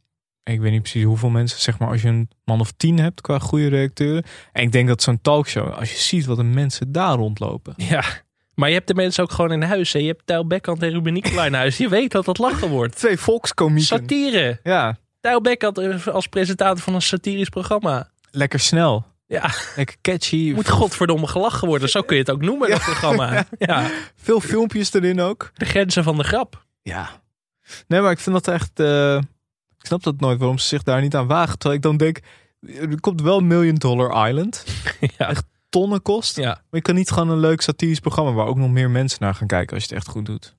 Ik weet niet precies hoeveel mensen, zeg maar, als je een man of tien hebt qua goede redacteuren. En ik denk dat zo'n talkshow, als je ziet wat de mensen daar rondlopen. Ja. Maar je hebt de mensen ook gewoon in huis. Hè? Je hebt Tijl Bekkant en Ruben Nicolai in huis. Je weet dat dat lachen wordt. Twee volkskomieken. Satire. ja, Tijl Bekkant eh, als presentator van een satirisch programma. lekker snel. Ja, Lekker catchy. moet godverdomme gelachen worden. Zo kun je het ook noemen, dat programma. Ja, Veel filmpjes erin ook. de grenzen van de grap. Ja. Nee, maar ik vind dat echt... eh, ik snap dat nooit waarom ze zich daar niet aan wagen. Terwijl ik dan denk, er komt wel Million Dollar Island. Ja. Echt tonnen kost. Ja. Maar je kan niet gewoon een leuk satirisch programma... waar ook nog meer mensen naar gaan kijken als je het echt goed doet.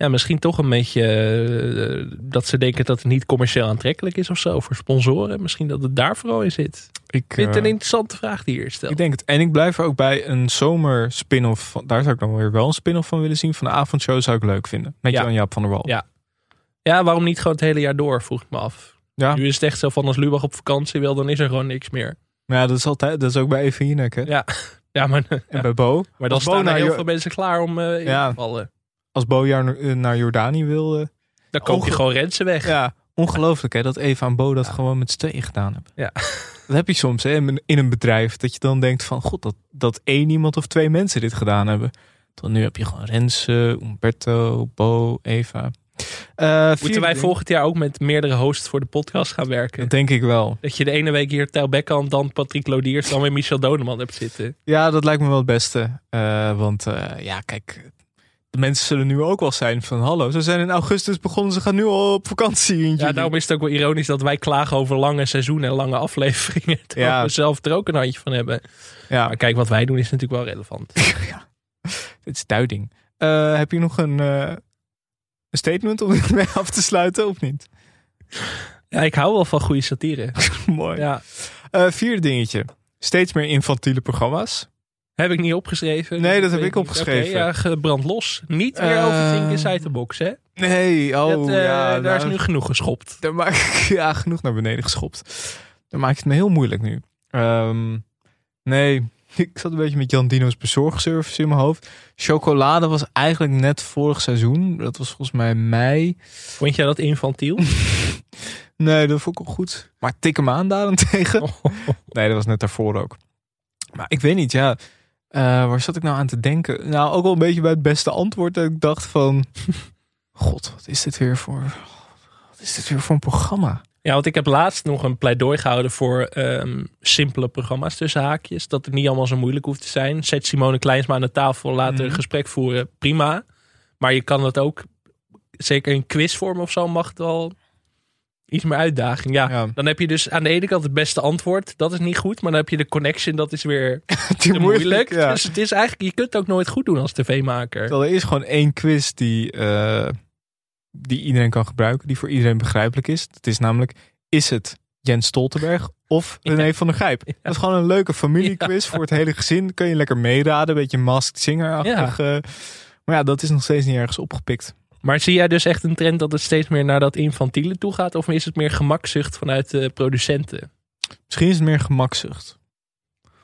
Ja, misschien toch een beetje eh, dat ze denken dat het niet commercieel aantrekkelijk is of zo. Voor sponsoren. Misschien dat het daar vooral in zit. Ik, vind het eh, een interessante vraag die hier stelt. ik denk het. En ik blijf er ook bij een zomer spin-off. Daar zou ik dan weer wel een spin-off van willen zien. Van de avondshow zou ik leuk vinden. Met Ja. Jan-Jaap van der Wal. Ja. Ja, waarom niet gewoon het hele jaar door, vroeg ik me af. Ja. Nu is het echt zo van als Lubach op vakantie wil, dan is er gewoon niks meer. Ja, dat is altijd. Dat is ook bij Even Jinek, hè? Ja, ja maar, En bij Bo. maar dan Bo staan er heel veel mensen klaar om eh in Ja. te vallen. Als Bo jaar eh, naar Jordanië wil... eh, Dan koop je gewoon Rensen weg. Ja, ongelooflijk hè, dat Eva en Bo dat gewoon met z'n tweeën gedaan hebben. Dat heb je soms hè, in een- bedrijf. Dat je dan denkt van, god, dat, dat één iemand of twee mensen dit gedaan hebben. Dan nu heb je gewoon Renze, Umberto, Bo, Eva. Eh, Moeten wij ding. volgend jaar ook met meerdere hosts voor de podcast gaan werken? Dat denk ik wel. Dat je de ene week hier Tel Beckham, dan Patrick Lodiers, dan weer Michel Doneman hebt zitten. Ja, dat lijkt me wel het beste. Eh, want ja, kijk, de mensen zullen nu ook wel zijn van... Hallo, ze zijn in augustus begonnen, ze gaan nu al op vakantie. Ja, daarom is het ook wel ironisch dat wij klagen over lange seizoenen en lange afleveringen. Terwijl Ja. we zelf er ook een handje van hebben. ja, Maar kijk, wat wij doen is natuurlijk wel relevant. het is duiding. Eh, heb je nog een, eh, een statement om mee af te sluiten of niet? Ja, ik hou wel van goede satire. Mooi. Ja. Eh, vierde dingetje. Steeds meer infantiele programma's. Heb ik niet opgeschreven? Nee, dat heb ik opgeschreven. Oké, ja, gebrand los. Niet weer Eh, overthinken inside the box, hè? Nee, oh Dat, eh, ja. daar is nou, nu genoeg geschopt. Daar maak ik ja, genoeg naar beneden geschopt. Dan maak je het me heel moeilijk nu. Ehm, nee, ik zat een beetje met Jan Dino's bezorgservice in mijn hoofd. Chocolade was eigenlijk net vorig seizoen. Dat was volgens mij mei. Vond jij dat infantiel? Nee, dat vond ik wel goed. Maar tik hem aan daarentegen. Nee, dat was net daarvoor ook. Maar ik weet niet, ja. Eh, waar zat ik nou aan te denken? Nou, ook wel een beetje bij het beste antwoord. Dat ik dacht van... God, wat is dit weer voor... Wat is dit weer voor een programma? Ja, want ik heb laatst nog een pleidooi gehouden voor ehm, simpele programma's tussen haakjes. Dat het niet allemaal zo moeilijk hoeft te zijn. Zet Simone Kleinsma aan de tafel, laat Mhm. een gesprek voeren. Prima. Maar je kan het ook, zeker in quizvorm of zo, mag het wel iets meer uitdaging. Ja, Ja. dan heb je dus aan de ene kant het beste antwoord. Dat is niet goed. Maar dan heb je de connection, dat is weer Te te moeilijk. ja. Dus het is eigenlijk, je kunt het ook nooit goed doen als tv-maker. Er is gewoon één quiz die, eh, die iedereen kan gebruiken, die voor iedereen begrijpelijk is. Het is namelijk, is het Jens Stoltenberg of René van der Grijp? Dat is gewoon een leuke familiequiz voor het hele gezin. Kun je lekker meeraden, een beetje masked singer-achtig. maar ja, dat is nog steeds niet ergens opgepikt. Maar zie jij dus echt een trend dat het steeds meer naar dat infantiele toe gaat? Of is het meer gemakzucht vanuit de producenten? Misschien is het meer gemakzucht.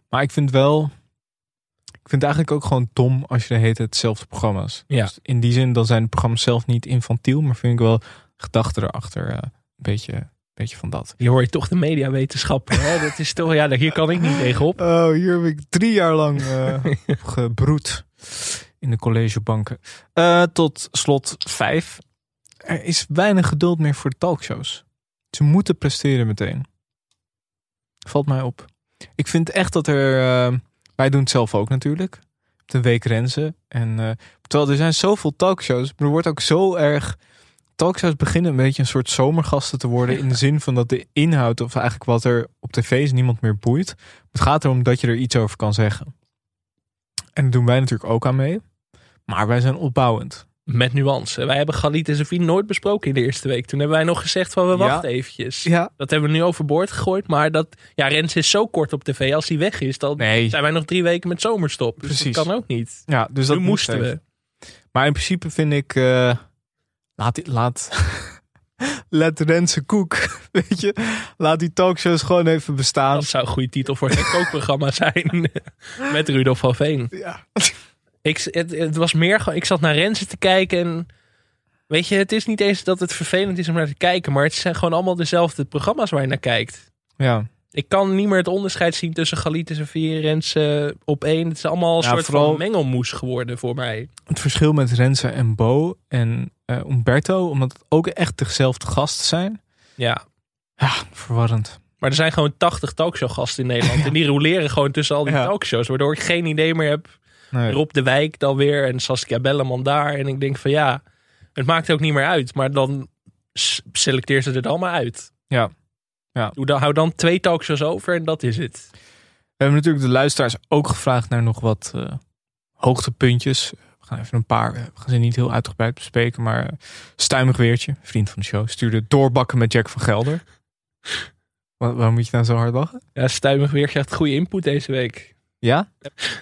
Maar ik vind wel... Ik vind het eigenlijk ook gewoon dom als je de hele tijd hetzelfde programma's. Ja. Dus in die zin, dan zijn de programma's zelf niet infantiel. Maar vind ik wel gedachten erachter eh, een beetje, een beetje van dat. Hier hoor je toch de mediawetenschappen. Hè? Dat is toch, ja, hier kan ik niet tegenop. Oh, hier heb ik drie jaar lang op gebroed in de collegebanken. Eh, tot slot vijf. Er is weinig geduld meer voor talkshows. Ze moeten presteren meteen. Valt mij op. Ik vind echt dat er... eh, wij doen het zelf ook natuurlijk. De week Renze. En, eh, terwijl er zijn zoveel talkshows. Maar er wordt ook zo erg... Talkshows beginnen een beetje een soort zomergasten te worden. In de zin van dat de inhoud, of eigenlijk wat er op tv is, niemand meer boeit. Het gaat erom dat je er iets over kan zeggen. En daar doen wij natuurlijk ook aan mee. Maar wij zijn opbouwend. Met nuance. Wij hebben Galit en Sofie nooit besproken in de eerste week. Toen hebben wij nog gezegd van we Ja. wachten eventjes. Ja. Dat hebben we nu overboord gegooid. Maar dat, ja, Rens is zo kort op tv. Als hij weg is, dan Nee. zijn wij nog drie weken met zomerstop. Dus Precies. dat kan ook niet. Ja, dus dat nu moesten we. Maar in principe vind ik... eh, laat... laat Let Koek, weet je. Laat die talkshows gewoon even bestaan. Dat zou een goede titel voor het kookprogramma zijn. met Rudolf van Veen. Ja. Ik, het, het was meer gewoon, ik zat naar Renze te kijken en weet je, het is niet eens dat het vervelend is om naar te kijken, maar het zijn gewoon allemaal dezelfde programma's waar je naar kijkt. ja. Ik kan niet meer het onderscheid zien tussen Galit en Sofie, Renze op één. Het is allemaal een Ja, soort van mengelmoes geworden voor mij. Het verschil met Renze en Bo en eh, Umberto, omdat het ook echt dezelfde gasten zijn. Ja, Ja, verwarrend. maar er zijn gewoon 80 talkshow-gasten in Nederland en die roleren gewoon tussen al die Ja. talkshows, waardoor ik geen idee meer heb. Nee. Rob de Wijk dan weer en Saskia Belleman daar. En ik denk van ja, het maakt ook niet meer uit. Maar dan selecteer ze dan maar uit. Ja. Ja. Doe dan, hou dan twee talkshows over en dat is het. We hebben natuurlijk de luisteraars ook gevraagd naar nog wat eh, hoogtepuntjes. We gaan even een paar, eh, we gaan ze niet heel uitgebreid bespreken, maar eh, Stuimig Weertje, vriend van de show, stuurde doorbakken met Jack van Gelder. Wa- waarom moet je nou zo hard lachen? Ja, Stuimig weer echt goede input deze week. Ja?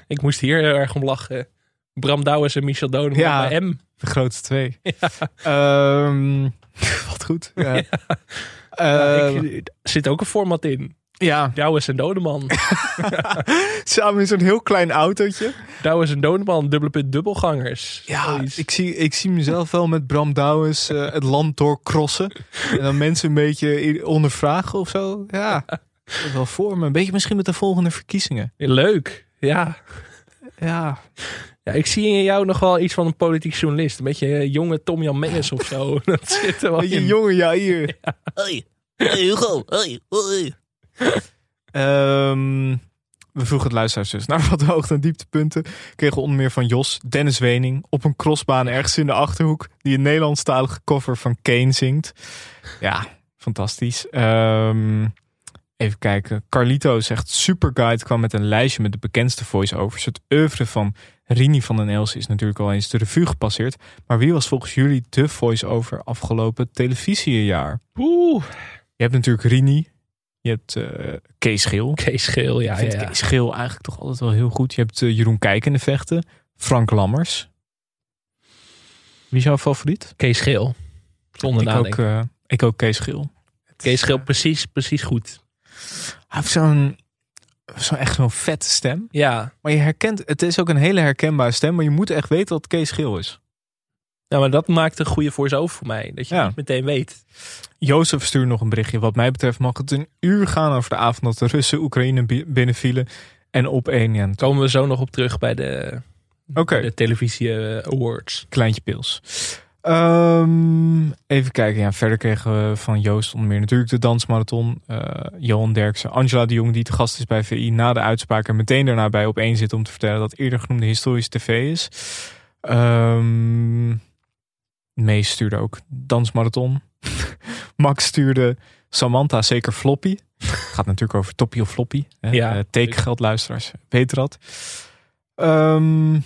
Ik moest hier heel erg om lachen. Bram Douwes en Michel Dodeman Ja. bij M. De grootste twee. Ehm, wat goed. Ja. Ja, Ehm, ik, er zit ook een format in. ja, Douwes en Dodeman. samen in zo'n heel klein autootje. Douwes en Dodeman, dubbele punt dubbelgangers. Ja, Zoiets. ik zie, ik zie mezelf wel met Bram Douwens eh, het land doorcrossen. En dan mensen een beetje ondervragen of zo. Ja, wel voor me. Een beetje misschien met de volgende verkiezingen. Leuk. Ja. Ja. ja. Ik zie in jou nog wel iets van een politiek journalist. Een beetje eh, jonge Tom Jan Menges of zo. Dat zit er wel Beetje in. jongen, ja, hier. Hoi. Hey Hugo. Hoi. Hoi. Ehm, we vroegen het luisteraars dus naar wat de hoogte- en dieptepunten. Kregen onder meer van Jos, Dennis Wening op een crossbaan ergens in de Achterhoek. Die een Nederlandstalige cover van Kane zingt. Ja, fantastisch. Ehm, even kijken. Carlito zegt Superguide kwam met een lijstje met de bekendste voice-overs. Het oeuvre van Rini van den Els is natuurlijk al eens de revue gepasseerd. Maar wie was volgens jullie de voice-over afgelopen televisiejaar? Oeh. Je hebt natuurlijk Rini. Je hebt eh, Kees Geel. Kees Geel. Ja, Ik vind ja. Kees Geel eigenlijk toch altijd wel heel goed. Je hebt eh, Jeroen Kijk in de vechten. Frank Lammers. Wie is jouw favoriet? Kees Geel. Zonder ik ook, eh, ik ook Kees Geel. Kees Geel precies, precies goed. Hij heeft zo'n zo echt zo'n vette stem. Ja. Maar je herkent, het is ook een hele herkenbare stem. Maar je moet echt weten wat Kees Geel is. ja, maar dat maakt een goede voice-over voor mij. Dat je Ja. niet meteen weet. Jozef stuurt nog een berichtje. Wat mij betreft mag het een uur gaan over de avond dat de Russen Oekraïne bi- binnenvielen. En op één, ja, Komen we zo nog op terug bij de, Oké. de televisie eh, awards. Kleintje pils. Ehm, even kijken. Ja, verder kregen we van Joost onder meer natuurlijk de dansmarathon. eh, Johan Derksen, Angela de Jong die te gast is bij VI na de uitspraak en meteen daarna bij op één zit om te vertellen dat eerder genoemde historische tv is. Ehm Mees stuurde ook dansmarathon. Max stuurde Samantha zeker floppy. Gaat natuurlijk over toppie of floppy. Hè? Ja. Eh, tekengeldluisteraars weten dat. Ehm,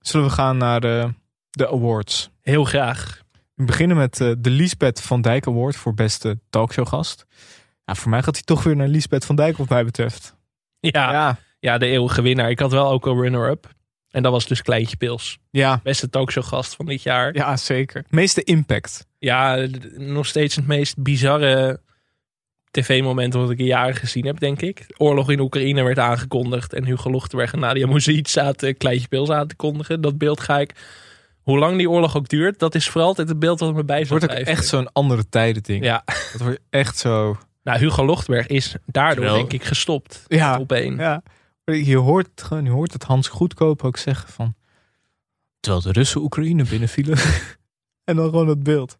zullen we gaan naar de, de awards? Heel graag. We beginnen met eh, de Liesbeth van Dijk Award voor beste talkshowgast. Ja, voor mij gaat hij toch weer naar Liesbeth van Dijk wat mij betreft. Ja, ja. ja, de eeuwige winnaar. Ik had wel ook een runner-up. En dat was dus Kleintje Pils. ja, Beste talkshowgast van dit jaar. ja zeker. Meeste impact. Ja, nog steeds het meest bizarre tv-moment wat ik in jaren gezien heb, denk ik. Oorlog in Oekraïne werd aangekondigd. En Hugo Lochtenberg en Nadia Moussaïd zaten Kleintje Pils aan te kondigen. Dat beeld ga ik... Hoe lang die oorlog ook duurt, dat is vooral altijd het beeld wat me bij Het zal wordt ook blijven. echt zo'n andere tijden ding. Ja, Het wordt echt zo... nou Hugo Lochtenberg is daardoor Terwijl- denk ik gestopt. Ja, Op één. ja. Je hoort het gewoon, je hoort het Hans Goedkoop ook zeggen van... Terwijl de Russen Oekraïne binnenvielen. en dan gewoon het beeld.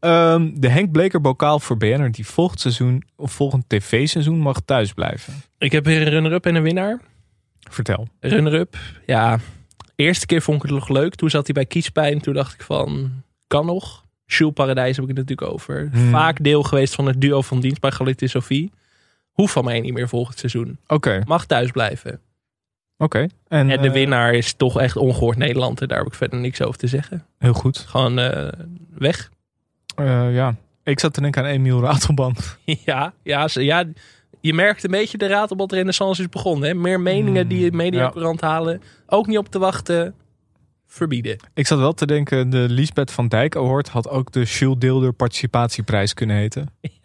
Ehm, de Henk Bleker bokaal voor BN'er die volgend seizoen... of volgend tv-seizoen mag thuis blijven. Ik heb weer een runner-up en een winnaar. Vertel. Runner-up, ja. Eerste keer vond ik het nog leuk. Toen zat hij bij Kiespijn. Toen dacht ik van, kan nog. Jules Paradijs heb ik het natuurlijk over. Hmm. Vaak deel geweest van het duo van dienst bij Galit en Sophie. Hoeft van mij niet meer volgend seizoen. Oké, Mag thuis blijven. oké. En, En de eh, winnaar is toch echt ongehoord Nederland. En daar heb ik verder niks over te zeggen. Heel goed. Gewoon eh, weg. Eh, ja, ik zat te denken aan Emiel Ratelban. ja, ja, ja, je merkt een beetje de ratelband renaissance is begonnen. Hè? Meer meningen Hmm, die mediacourant halen. Ook niet op te wachten. Verbieden. Ik zat wel te denken, de Liesbeth van Dijk Award had ook de Jules Deelder participatieprijs kunnen heten.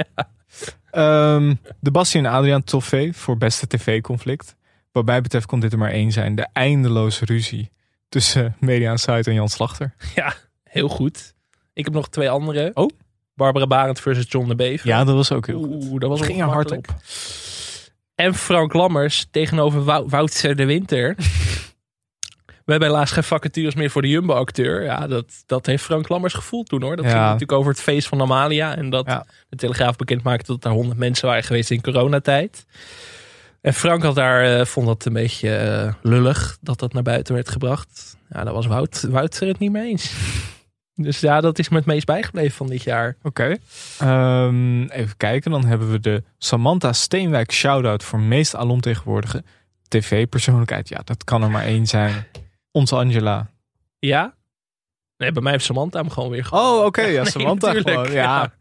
Ehm, de Bassie en Adriaan Toffee voor beste tv-conflict. Wat mij betreft kon dit er maar één zijn. De eindeloze ruzie tussen Media Insight en Jan Slachter. Ja, heel goed. Ik heb nog twee andere. Oh. Barbara Barend versus John de Bever. Ja, dat was ook heel goed. Oeh, dat was Ging er hard op. En Frank Lammers tegenover Wou- Woutzer de Winter. We hebben helaas geen vacatures meer voor de Jumbo-acteur. Ja, dat, dat heeft Frank Lammers gevoeld toen hoor. Dat Ja. ging natuurlijk over het feest van Amalia. En dat Ja. de Telegraaf bekend maakte dat er honderd mensen waren geweest in coronatijd. En Frank had daar, eh, vond dat een beetje eh, lullig dat dat naar buiten werd gebracht. Ja, daar was Wout, Woutzer het niet mee eens. Dus ja, dat is me het meest bijgebleven van dit jaar. Oké. Ehm, even kijken, dan hebben we de Samantha Steenwijk shout-out voor meest alomtegenwoordige tv-persoonlijkheid. Ja, dat kan er maar één zijn. Onze Angela. Ja? Nee, bij mij heeft Samantha hem gewoon weer gewonnen. Oh, oké. Ja, Nee, Samantha natuurlijk, gewoon. Ja.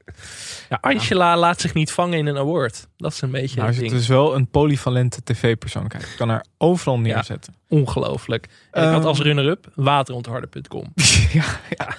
Ja, Angela laat zich niet vangen in een award. Dat is een beetje Nou, het is dus wel een polyvalente tv-persoonlijkheid. Ik kan haar overal neerzetten. Ongelooflijk. En ik had Ehm. als runner-up waterontharden.com. ja, ja,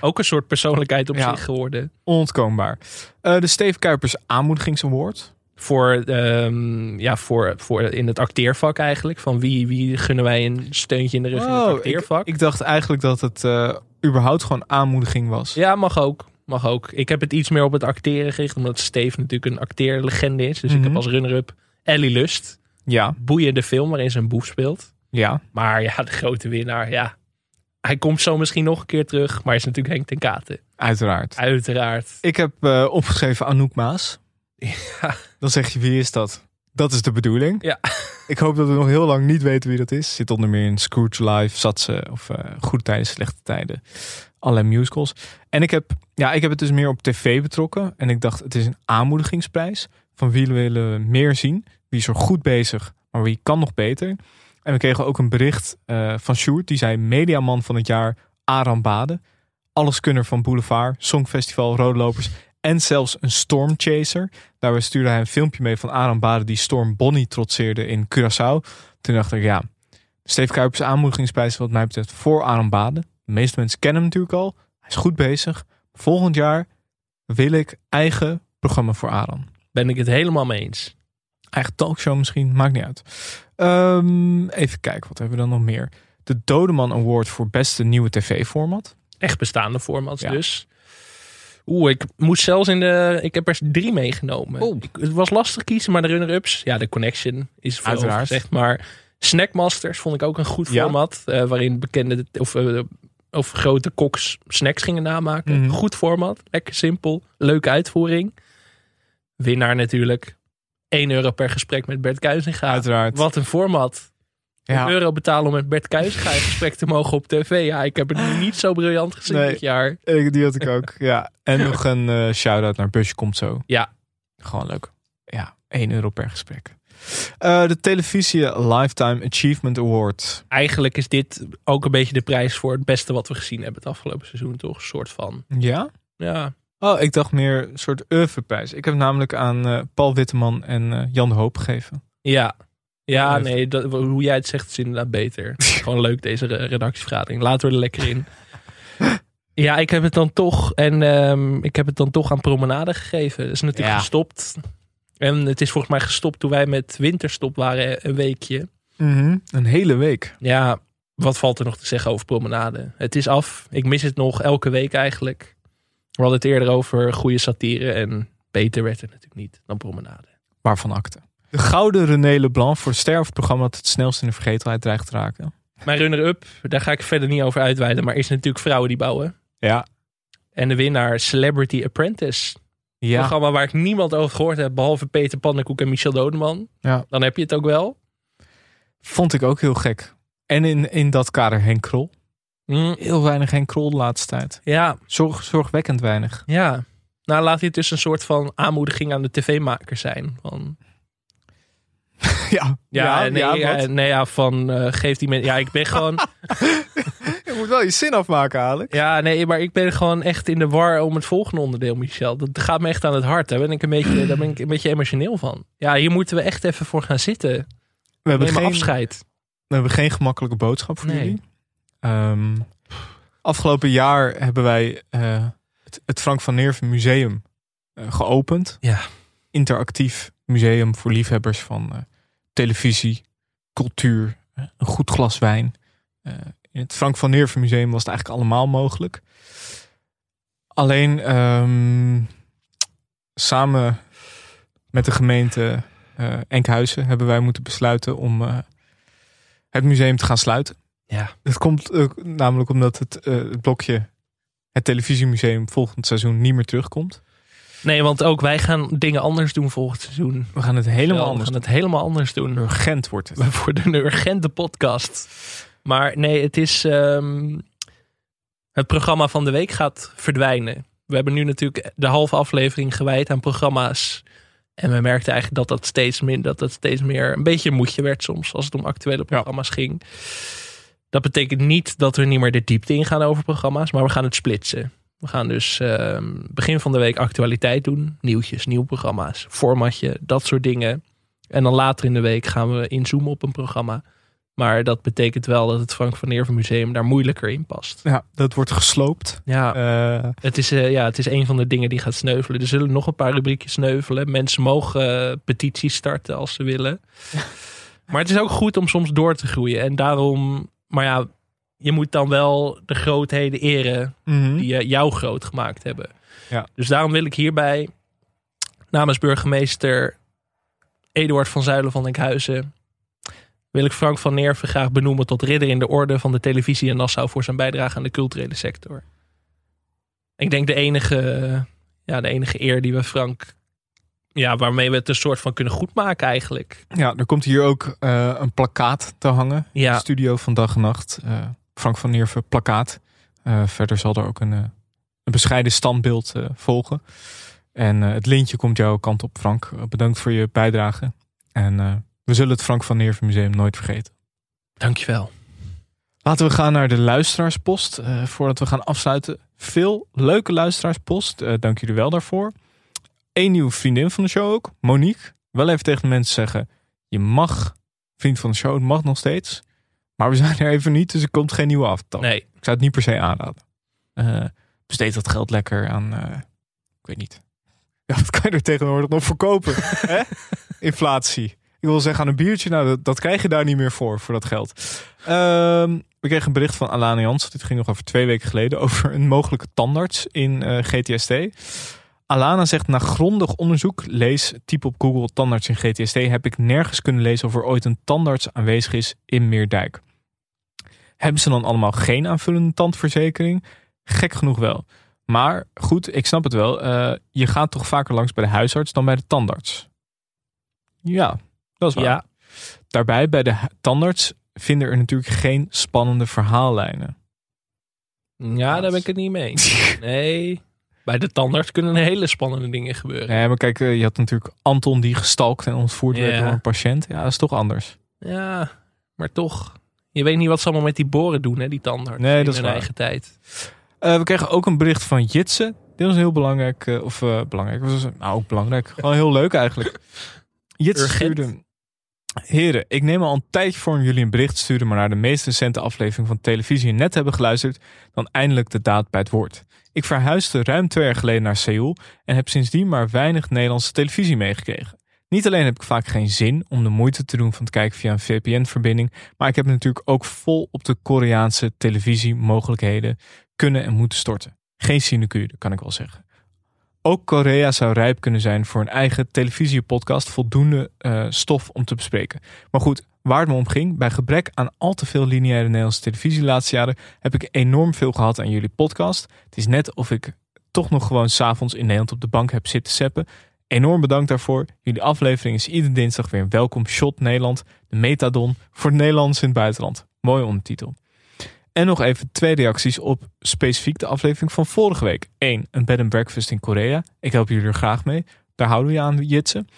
Ook een soort persoonlijkheid op zich geworden. onontkoombaar. Eh, de Steve Kuipers aanmoedigingsaward. Voor, ehm, ja, voor, voor in het acteervak eigenlijk. Van wie, wie gunnen wij een steuntje in de rug in het Oh, ik, acteervak. ik dacht eigenlijk dat het eh, überhaupt gewoon aanmoediging was. ja, mag ook. mag ook. Ik heb het iets meer op het acteren gericht, omdat Steve natuurlijk een acteerlegende is. Dus ik Mhm. heb als runner-up Ellie Lust. Ja, Boeiende film waarin ze een boef speelt. ja. Maar ja, de grote winnaar, ja. Hij komt zo misschien nog een keer terug, maar is natuurlijk Henk ten Katen. Uiteraard. Uiteraard. Ik heb eh, opgeschreven Anouk Maas. Ja. Dan zeg je, wie is dat? Dat is de bedoeling. Ja. Ik hoop dat we nog heel lang niet weten wie dat is. Zit onder meer in Scrooge Live, zat ze, of eh Goede Tijden, Slechte Tijden. Allerlei musicals. En ik heb, ja, ik heb het dus meer op tv betrokken. En ik dacht, het is een aanmoedigingsprijs. Van wie willen we meer zien? Wie is er goed bezig, maar wie kan nog beter? En we kregen ook een bericht eh, van Sjoerd. Die zei mediaman van het jaar Aram Bade. Alleskunner van Boulevard, Songfestival, Rode Lopers en zelfs een stormchaser. Daarbij stuurde hij een filmpje mee van Aram Bade die Storm Bonnie trotseerde in Curaçao. Toen dacht ik, ja, Steve Kuipers aanmoedigingsprijs wat mij betreft voor Aram Bade. De meeste mensen kennen hem natuurlijk al. Hij is goed bezig. Volgend jaar wil ik eigen programma voor Aram. Ben ik het helemaal mee eens. Eigen talkshow misschien, maakt niet uit. Ehm, even kijken, wat hebben we dan nog meer? De Dodeman Award voor beste nieuwe tv-format. Echt bestaande formats Ja. dus. Oeh, ik moest zelfs in de... Ik heb er drie meegenomen. Oeh. Ik, het was lastig kiezen, maar de runner-ups... Ja, de Connection is veel Uiteraard. gezegd. Maar Snackmasters vond ik ook een goed Ja. format. eh, waarin bekende of, eh, of grote koks snacks gingen namaken. Mhm. Goed format. Lekker simpel. Leuke uitvoering. Winnaar natuurlijk. 1 euro per gesprek met Bert Kuizinga. Uiteraard. Wat een format. Ja. Een euro betalen om met Bert Kuizinga in gesprek te mogen op tv. Ja, ik heb het niet zo briljant gezien Nee. dit jaar. Die had ik ook, ja. En nog een eh shout-out naar Busje Komt Zo. Ja. Gewoon leuk. Ja, 1 euro per gesprek. Eh, de Televisie Lifetime Achievement Award. Eigenlijk is dit ook een beetje de prijs voor het beste wat we gezien hebben het afgelopen seizoen, toch? Een soort van. Ja? Ja, Oh, ik dacht meer een soort oeuvreprijs. Ik heb namelijk aan eh, Paul Witteman en Jan de Hoop gegeven. ja. Ja, nee, dat, hoe jij het zegt is inderdaad beter. Gewoon leuk deze re- redactievergadering. Laten we er lekker in. Ja, ik heb het dan toch en ehm, ik heb het dan toch aan promenade gegeven. Dat is natuurlijk Ja. gestopt. En het is volgens mij gestopt toen wij met winterstop waren een weekje. Een hele week. Ja, wat valt er nog te zeggen over promenade? Het is af. Ik mis het nog elke week eigenlijk. We hadden het eerder over goede satire en beter werd het natuurlijk niet dan promenade. Waarvan akte. De gouden René Leblanc voor het programma dat het snelst in de vergetelheid dreigt te raken. Mijn runner-up, daar ga ik verder niet over uitweiden, maar is natuurlijk vrouwen die bouwen. Ja. En de winnaar Celebrity Apprentice. Een Ja. programma waar ik niemand over gehoord heb, behalve Peter Pannenkoek en Michel Dodeman. Ja. Dan heb je het ook wel. Vond ik ook heel gek. En in, in dat kader Henk Krol. Mm, Heel weinig Henk Krol de laatste tijd. ja, Zorg, zorgwekkend weinig. ja. Nou, laat dit dus een soort van aanmoediging aan de tv-makers zijn. Van, Ja, Ja, nee, ja, ja, wat? nee, ja, van eh geeft die mensen. Ja, ik ben gewoon. Je moet wel je zin afmaken, Alex. ja, nee, maar ik ben gewoon echt in de war om het volgende onderdeel, Michel. Dat gaat me echt aan het hart. Daar ben ik een beetje, daar ben ik een beetje emotioneel van. Ja, hier moeten we echt even voor gaan zitten. We hebben, Neem geen, afscheid. we hebben geen gemakkelijke boodschap voor Nee. jullie. Ehm, afgelopen jaar hebben wij eh, het, het Frank van Neerven Museum eh, geopend. Ja. Interactief museum voor liefhebbers van eh, televisie, cultuur, eh, een goed glas wijn. Eh, in het Frank van Neerven Museum was het eigenlijk allemaal mogelijk. Alleen ehm, samen met de gemeente eh, Enkhuizen hebben wij moeten besluiten om het museum te gaan sluiten. Ja. Het komt namelijk omdat het, het blokje het televisiemuseum volgend seizoen niet meer terugkomt. Nee, want ook wij gaan dingen anders doen volgend seizoen. We gaan het helemaal we anders gaan het helemaal anders doen. Urgent wordt het. We worden een urgente podcast. Maar nee, het is. ehm, het programma van de week gaat verdwijnen. We hebben nu natuurlijk de halve aflevering gewijd aan programma's. En we merkten eigenlijk dat dat steeds meer, dat dat steeds meer een beetje een moedje werd soms als het om actuele programma's ging. Dat betekent niet dat we niet meer de diepte ingaan over programma's, maar we gaan het splitsen. We gaan dus ehm, begin van de week actualiteit doen. Nieuwtjes, nieuwe programma's, formatje, dat soort dingen. En dan later in de week gaan we inzoomen op een programma. Maar dat betekent wel dat het Frank van Neerven Museum daar moeilijker in past. Ja, dat wordt gesloopt. Ja, Eh, het, is, eh, ja het is een van de dingen die gaat sneuvelen. Er zullen nog een paar rubriekjes sneuvelen. Mensen mogen eh, petities starten als ze willen. Maar het is ook goed om soms door te groeien. En daarom, maar ja, je moet dan wel de grootheden eren mhm. die eh, jou groot gemaakt hebben. Ja. Dus daarom wil ik hierbij namens burgemeester Eduard van Zuilen van Enkhuizen wil ik Frank van Neerven graag benoemen tot ridder in de orde van de televisie in Nassau voor zijn bijdrage aan de culturele sector. Ik denk de enige, ja, de enige eer die we Frank, ja, waarmee we het een soort van kunnen goedmaken eigenlijk. Ja, er komt hier ook eh, een plakkaat te hangen. Ja. Studio van Dag en Nacht. Eh, Frank van Neerven plakkaat. Eh, verder zal er ook een, eh, een bescheiden standbeeld eh, volgen. En het lintje komt jouw kant op, Frank. Bedankt voor je bijdrage. En we zullen het Frank van Neerven Museum nooit vergeten. Dankjewel. Laten we gaan naar de luisteraarspost. voordat we gaan afsluiten. Veel leuke luisteraarspost. Dank jullie wel daarvoor. Eén nieuwe vriendin van de show ook. Monique. Wel even tegen de mensen zeggen. Je mag vriend van de show. Het mag nog steeds. Maar we zijn er even niet. Dus er komt geen nieuwe aftal. Nee, Ik zou het niet per se aanraden. Eh, besteed dat geld lekker aan... eh, ik weet niet. Ja, wat kan je er tegenwoordig nog voor kopen? hè? Inflatie. Ik wil zeggen aan een biertje. Nou, dat, dat krijg je daar niet meer voor. Voor dat geld. Ehm, we kregen een bericht van Alana Jans. Dit ging nog over twee weken geleden. Over een mogelijke tandarts in eh, GTST. Alana zegt na grondig onderzoek, lees typ op Google tandarts in GTST, heb ik nergens kunnen lezen of er ooit een tandarts aanwezig is in Meerdijk. Hebben ze dan allemaal geen aanvullende tandverzekering? Gek genoeg wel. Maar goed, ik snap het wel. Eh, je gaat toch vaker langs bij de huisarts dan bij de tandarts? Ja, dat is waar. ja, Daarbij bij de tandarts vinden er natuurlijk geen spannende verhaallijnen. ja, daar ben ik het niet mee eens. Nee, bij de tandarts kunnen hele spannende dingen gebeuren. Nee, maar kijk, eh, je had natuurlijk Anton die gestalkt en ontvoerd werd door een patiënt. Ja, dat is toch anders. Ja, maar toch. Je weet niet wat ze allemaal met die boren doen, hè, die tandarts. Nee, in dat is hun waar. eigen tijd. Eh, we kregen ook een bericht van Jitse. Dit was heel belangrijk. eh, of eh, belangrijk. Was, nou, ook belangrijk. Gewoon heel leuk eigenlijk. Jitse Urgent. stuurde... Heren, ik neem al een tijdje voor om jullie een bericht te sturen... maar naar de meest recente aflevering van televisie net hebben geluisterd... dan eindelijk de daad bij het woord. Ik verhuisde ruim twee jaar geleden naar Seoul... en heb sindsdien maar weinig Nederlandse televisie meegekregen. Niet alleen heb ik vaak geen zin om de moeite te doen van het kijken via een VPN-verbinding... maar ik heb natuurlijk ook vol op de Koreaanse televisiemogelijkheden kunnen en moeten storten. Geen sinecure, kan ik wel zeggen. Ook Korea zou rijp kunnen zijn voor een eigen televisiepodcast, voldoende eh, stof om te bespreken. Maar goed, waar het me om ging, bij gebrek aan al te veel lineaire Nederlandse televisie de laatste jaren, heb ik enorm veel gehad aan jullie podcast. Het is net of ik toch nog gewoon s'avonds in Nederland op de bank heb zitten seppen. Enorm bedankt daarvoor. Jullie aflevering is iedere dinsdag weer een welkom shot Nederland, de metadon voor de Nederlanders in het buitenland. Mooie ondertitel. En nog even twee reacties op specifiek de aflevering van vorige week. Eén, een bed and breakfast in Korea. Ik help jullie er graag mee. Daar houden we je aan, Jitsen.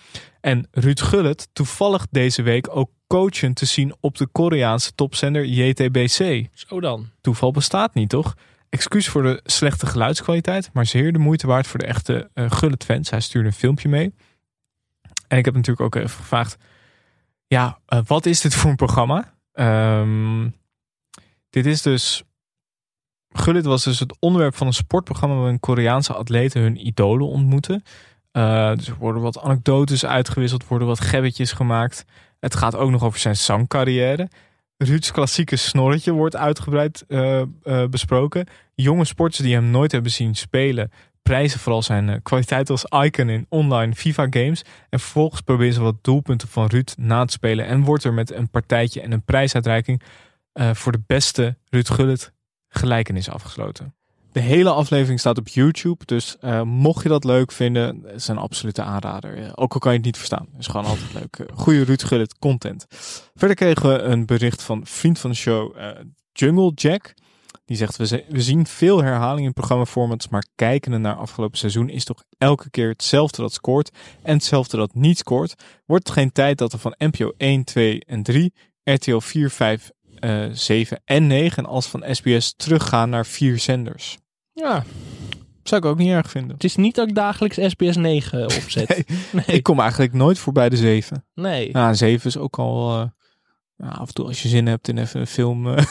En Ruud Gullit, toevallig deze week ook coachen te zien op de Koreaanse topzender JTBC. Zo dan. Toeval bestaat niet, toch? Excuus voor de slechte geluidskwaliteit, maar zeer de moeite waard voor de echte eh Gullit-fans. Hij stuurde een filmpje mee. En ik heb natuurlijk ook even gevraagd: ja, eh, wat is dit voor een programma? Ehm, dit is dus. Gullit was dus het onderwerp van een sportprogramma waarin Koreaanse atleten hun idolen ontmoeten. Eh, dus er worden wat anekdotes uitgewisseld, worden wat gebbetjes gemaakt. Het gaat ook nog over zijn zangcarrière. Ruud's klassieke snorretje wordt uitgebreid eh, eh, besproken. Jonge sporters die hem nooit hebben zien spelen, prijzen vooral zijn eh, kwaliteit als icon in online FIFA games. En vervolgens proberen ze wat doelpunten van Ruud na te spelen. En wordt er met een partijtje en een prijsuitreiking voor de beste Ruud Gullit gelijkenis afgesloten. De hele aflevering staat op YouTube, dus eh, mocht je dat leuk vinden, is een absolute aanrader. Ook al kan je het niet verstaan, is gewoon altijd leuk. Goede Ruud Gullit content. Verder kregen we een bericht van vriend van de show, eh, Jungle Jack. Die zegt, we, zien veel herhalingen in programmaformats, maar kijkende naar afgelopen seizoen is toch elke keer hetzelfde dat scoort en hetzelfde dat niet scoort. Wordt het geen tijd dat we van NPO 1, 2 en 3, RTL 4, 5, eh 7 en 9 en als van SBS teruggaan naar vier zenders? Ja, Zou ik ook niet erg vinden. het is niet dat ik dagelijks SBS 9 opzet. Nee. Nee. Ik kom eigenlijk nooit voorbij de 7. nee. Een 7 is ook al... eh, ja, af en toe als je zin hebt in even een film... eh,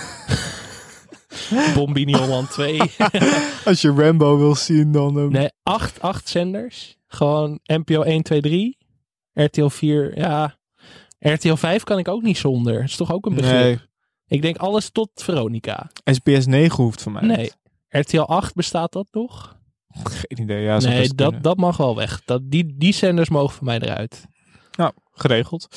Bombini Holland 2. als je Rambo wil zien, dan... eh, nee, acht, acht zenders. Gewoon NPO 1, 2, 3. RTL 4, ja. RTL 5 kan ik ook niet zonder. Dat is toch ook een begrip. nee, Ik denk alles tot Veronica. SBS 9 hoeft van mij Nee. RTL 8 bestaat dat nog? Geen idee. Ja, nee, dat, kunnen. dat mag wel weg. Dat, die, die zenders mogen van mij eruit. Nou, geregeld.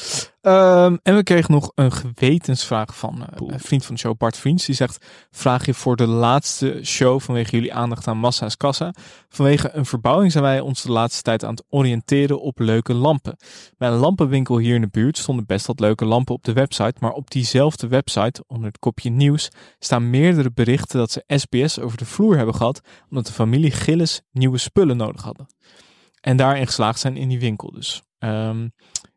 Ehm, en we kregen nog een gewetensvraag van eh, een vriend van de show, Bart Vriends. Die zegt, vraag je voor de laatste show vanwege jullie aandacht aan Massa's Kassa. Vanwege een verbouwing zijn wij ons de laatste tijd aan het oriënteren op leuke lampen. Bij een lampenwinkel hier in de buurt stonden best wat leuke lampen op de website. Maar op diezelfde website, onder het kopje nieuws, staan meerdere berichten dat ze SBS over de vloer hebben gehad. Omdat de familie Gillis nieuwe spullen nodig hadden. En daarin geslaagd zijn in die winkel dus. Ehm,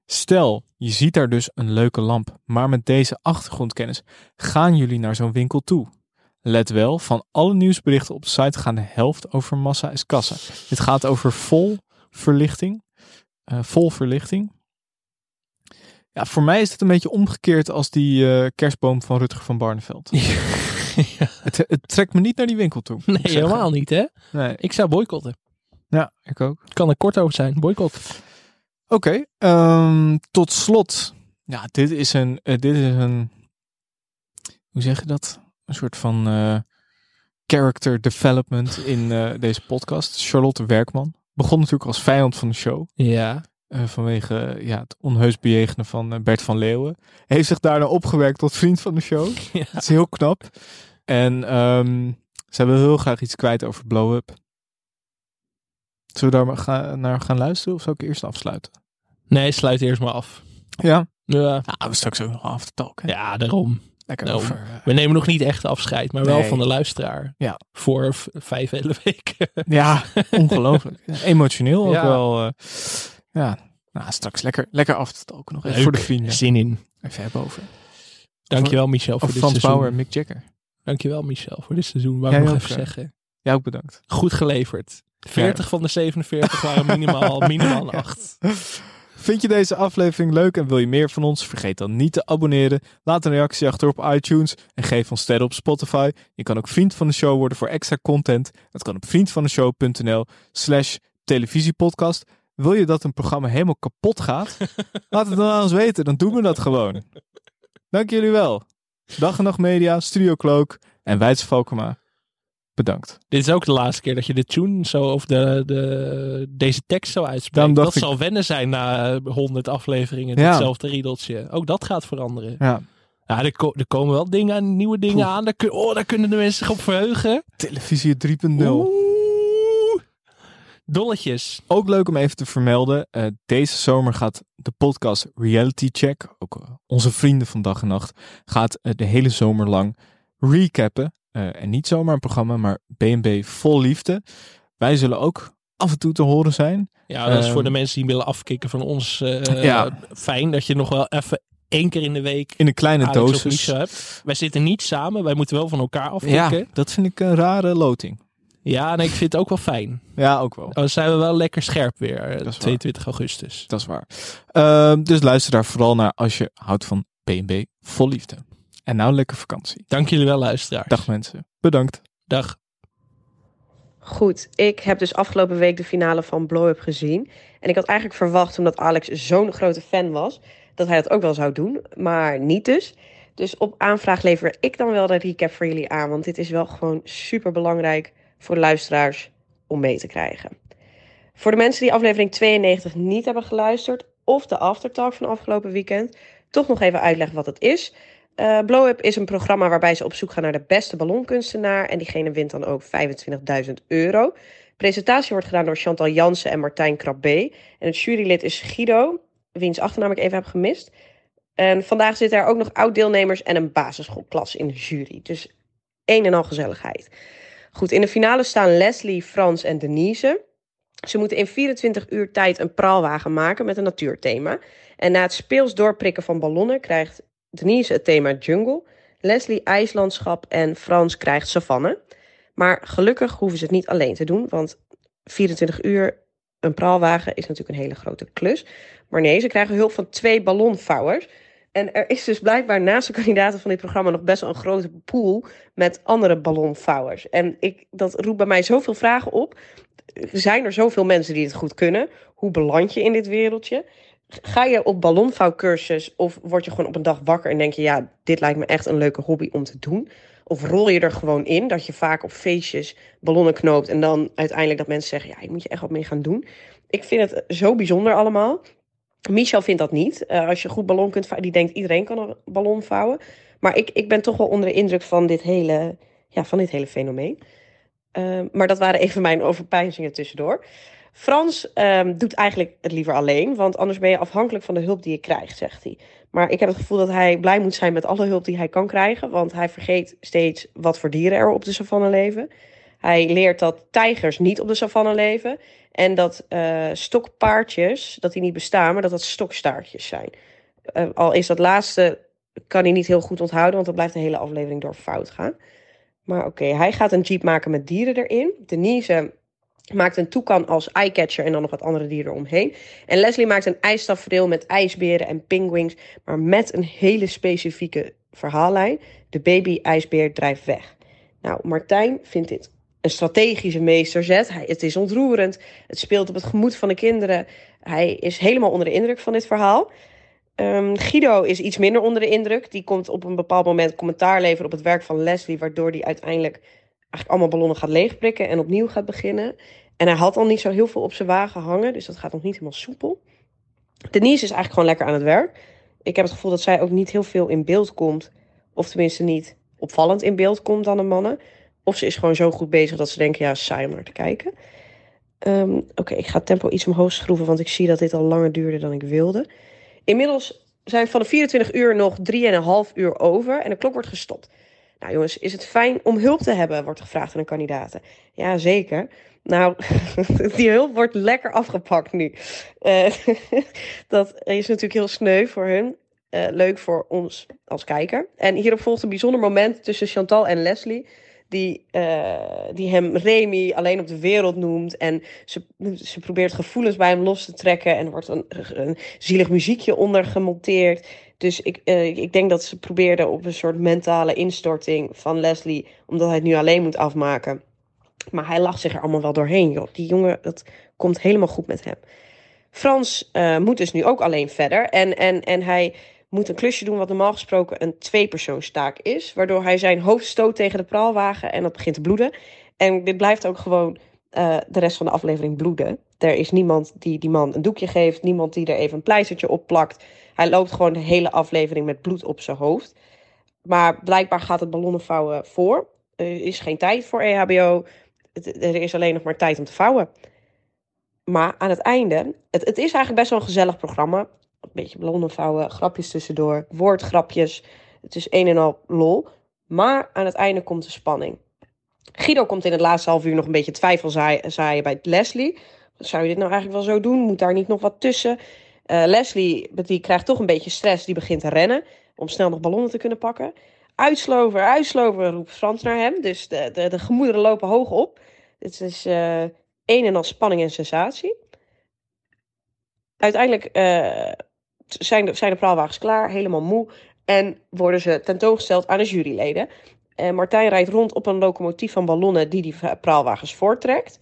stel, je ziet daar dus een leuke lamp, maar met deze achtergrondkennis gaan jullie naar zo'n winkel toe. Let wel, van alle nieuwsberichten op de site gaan de helft over massa is kassa. Dit gaat over vol verlichting. eh, vol verlichting. Ja, voor mij is het een beetje omgekeerd als die eh, kerstboom van Rutger van Barneveld. Het, het trekt me niet naar die winkel toe. Nee, helemaal niet, hè? Nee, Ik zou boycotten. ja, ik ook. Ik kan er kort over zijn. Boycott. Oké, ehm, tot slot. Ja, dit is een, eh, dit is een, hoe zeg je dat? Een soort van eh, character development in eh, deze podcast. Charlotte Werkman begon natuurlijk als vijand van de show. Ja. vanwege ja, het onheus bejegenen van Bert van Leeuwen. Heeft zich daarna opgewerkt tot vriend van de show. Ja. Dat is heel knap. En ehm, ze wil heel graag iets kwijt over Blow Up. Zullen we daar maar gaan, naar gaan luisteren of zou ik eerst afsluiten? Nee, sluit eerst maar af. Ja. Ja, Nou, we straks ook nog af te talken. ja daarom. Lekker Nou, over. eh, We nemen nog niet echt afscheid, maar wel van de luisteraar. Ja. Voor vijf hele weken. ja, ongelooflijk. Emotioneel ook Ja. wel. eh, ja, nou, straks lekker, lekker af te talken nog even Leuk. voor de vrienden. Zin in. Even hebben over. Dankjewel Michel voor dit Frans seizoen. Bauer en Mick Jagger. Dankjewel Michel voor dit seizoen. Wou ik nog even eh. zeggen. Jij ook bedankt. Goed geleverd. 40 van de 47 waren minimaal, minimaal een 8. Vind je deze aflevering leuk en wil je meer van ons? Vergeet dan niet te abonneren. Laat een reactie achter op iTunes en geef ons sterren op Spotify. Je kan ook vriend van de show worden voor extra content. Dat kan op vriendvandeshow.nl slash televisiepodcast. Wil je dat een programma helemaal kapot gaat? Laat het dan aan ons weten, dan doen we dat gewoon. Dank jullie wel. Dag en Nacht Media, Studio Cloak en Weidse Valkema. Bedankt. Dit is ook de laatste keer dat je de tune zo of de, de, deze tekst zo uitspreekt. Dat ik- zal wennen zijn na 100 afleveringen. Ja. Hetzelfde riedeltje. Ook dat gaat veranderen. Ja, Ja, er, ko- er komen wel dingen aan, nieuwe dingen aan. Daar, kun- oh, daar kunnen de mensen zich op verheugen. televisie 3.0. Oeh. Dolletjes. Ook leuk om even te vermelden. eh, deze zomer gaat de podcast Reality Check, ook eh, onze vrienden van dag en nacht, gaat eh, de hele zomer lang recappen. Eh, en niet zomaar een programma, maar BNB vol liefde. Wij zullen ook af en toe te horen zijn. Ja, dat is Ehm. voor de mensen die willen afkicken van ons eh, Ja. fijn. Dat je nog wel even één keer in de week In een kleine Alex dosis. Hebt. Wij zitten niet samen. Wij moeten wel van elkaar afkicken. Ja, dat vind ik een rare loting. Ja, nee, ik vind het ook wel fijn. Ja, ook wel. Dan zijn we wel lekker scherp weer. eh, is waar. 22 augustus. Dat is waar. Ehm, dus luister daar vooral naar als je houdt van BNB vol liefde. En nou lekker vakantie. Dank jullie wel, luisteraars. Dag mensen. Bedankt. Dag. Goed, ik heb dus afgelopen week de finale van Blow Up gezien. En ik had eigenlijk verwacht, omdat Alex zo'n grote fan was, dat hij dat ook wel zou doen. Maar niet dus. Dus op aanvraag lever ik dan wel de recap voor jullie aan. Want dit is wel gewoon super belangrijk voor luisteraars om mee te krijgen. Voor de mensen die aflevering 92 niet hebben geluisterd, of de aftertalk van afgelopen weekend, toch nog even uitleggen wat het is. Eh, Blow Up is een programma waarbij ze op zoek gaan naar de beste ballonkunstenaar. En diegene wint dan ook 25.000 euro. Presentatie wordt gedaan door Chantal Jansen en Martijn Krabbe. En het jurylid is Guido, wiens achternaam ik even heb gemist. En vandaag zitten er ook nog oud-deelnemers en een basisschoolklas in de jury. Dus een en al gezelligheid. Goed, in de finale staan Leslie, Frans en Denise. Ze moeten in 24 uur tijd een praalwagen maken met een natuurthema. En na het speels doorprikken van ballonnen krijgt Denise het thema jungle, Leslie ijslandschap en Frans krijgt savanne. Maar gelukkig hoeven ze het niet alleen te doen, want 24 uur een praalwagen is natuurlijk een hele grote klus. Maar nee, ze krijgen hulp van twee ballonvouwers. En er is dus blijkbaar naast de kandidaten van dit programma nog best wel een grote pool met andere ballonvouwers. En ik, dat roept bij mij zoveel vragen op. Zijn er zoveel mensen die het goed kunnen? Hoe beland je in dit wereldje? Ga je op ballonvouwcursus of word je gewoon op een dag wakker en denk je, ja, dit lijkt me echt een leuke hobby om te doen? Of rol je er gewoon in dat je vaak op feestjes ballonnen knoopt en dan uiteindelijk dat mensen zeggen, ja, je moet je echt wat mee gaan doen. Ik vind het zo bijzonder allemaal. Michel vindt dat niet. Eh, als je goed ballon kunt vouwen, die denkt iedereen kan een ballon vouwen. Maar ik, ik ben toch wel onder de indruk van dit hele, ja, van dit hele fenomeen. Ehm, maar dat waren even mijn overpeinzingen tussendoor. Frans ehm, doet eigenlijk het liever alleen, want anders ben je afhankelijk van de hulp die je krijgt, zegt hij. Maar ik heb het gevoel dat hij blij moet zijn met alle hulp die hij kan krijgen, want hij vergeet steeds wat voor dieren er op de savanne leven. Hij leert dat tijgers niet op de savanne leven en dat eh, stokpaardjes, dat die niet bestaan, maar dat dat stokstaartjes zijn. Eh, al is dat laatste, kan hij niet heel goed onthouden, want dat blijft de hele aflevering door fout gaan. Maar oké, hij gaat een jeep maken met dieren erin. Denise maakt een toekan als eyecatcher en dan nog wat andere dieren omheen. En Leslie maakt een ijstafereel met ijsberen en penguins, maar met een hele specifieke verhaallijn. De baby-ijsbeer drijft weg. Nou, Martijn vindt dit een strategische meesterzet. Hij, het is ontroerend. Het speelt op het gemoed van de kinderen. Hij is helemaal onder de indruk van dit verhaal. Ehm, Guido is iets minder onder de indruk. Die komt op een bepaald moment commentaar leveren op het werk van Leslie, waardoor hij uiteindelijk eigenlijk allemaal ballonnen gaat leegprikken en opnieuw gaat beginnen. En hij had al niet zo heel veel op zijn wagen hangen, dus dat gaat nog niet helemaal soepel. Denise is eigenlijk gewoon lekker aan het werk. Ik heb het gevoel dat zij ook niet heel veel in beeld komt, of tenminste niet opvallend in beeld komt dan de mannen. Of ze is gewoon zo goed bezig dat ze denken, ja, saai om naar te kijken. Ehm, Oké, ik ga het tempo iets omhoog schroeven, want ik zie dat dit al langer duurde dan ik wilde. Inmiddels zijn van de 24 uur nog 3,5 uur over en de klok wordt gestopt. Nou jongens, is het fijn om hulp te hebben, wordt gevraagd aan de kandidaten. Ja, zeker. Nou, die hulp wordt lekker afgepakt nu. Eh, dat is natuurlijk heel sneu voor hun. Eh, leuk voor ons als kijker. En hierop volgt een bijzonder moment tussen Chantal en Leslie. Die, eh, die hem Remy alleen op de wereld noemt. En ze, ze probeert gevoelens bij hem los te trekken. En er wordt een, zielig muziekje onder gemonteerd. Dus ik, ik denk dat ze probeerde op een soort mentale instorting van Leslie. Omdat hij het nu alleen moet afmaken. Maar hij lacht zich er allemaal wel doorheen. Joh. Die jongen, dat komt helemaal goed met hem. Frans eh, moet dus nu ook alleen verder. En, en, en hij moet een klusje doen wat normaal gesproken een tweepersoonstaak is. Waardoor hij zijn hoofd stoot tegen de praalwagen en dat begint te bloeden. En dit blijft ook gewoon eh, de rest van de aflevering bloeden. Er is niemand die die man een doekje geeft. Niemand die er even een pleistertje op plakt. Hij loopt gewoon de hele aflevering met bloed op zijn hoofd. Maar blijkbaar gaat het ballonnen vouwen voor. Er is geen tijd voor EHBO. Er is alleen nog maar tijd om te vouwen. Maar aan het einde, het, is eigenlijk best wel een gezellig programma. Een beetje ballonnen vouwen, grapjes tussendoor, woordgrapjes. Het is een en al lol. Maar aan het einde komt de spanning. Guido komt in het laatste half uur nog een beetje twijfel zaai- zaaien bij Leslie. Zou je dit nou eigenlijk wel zo doen? Moet daar niet nog wat tussen? Eh, Leslie die krijgt toch een beetje stress. Die begint te rennen om snel nog ballonnen te kunnen pakken. Uitslover, uitslover, roept Frans naar hem. Dus de, de, de gemoederen lopen hoog op. Het is eh een en al spanning en sensatie. Uiteindelijk eh, zijn, de, zijn de praalwagens klaar, helemaal moe. En worden ze tentoongesteld aan de juryleden. En Martijn rijdt rond op een locomotief van ballonnen die die praalwagens voorttrekt.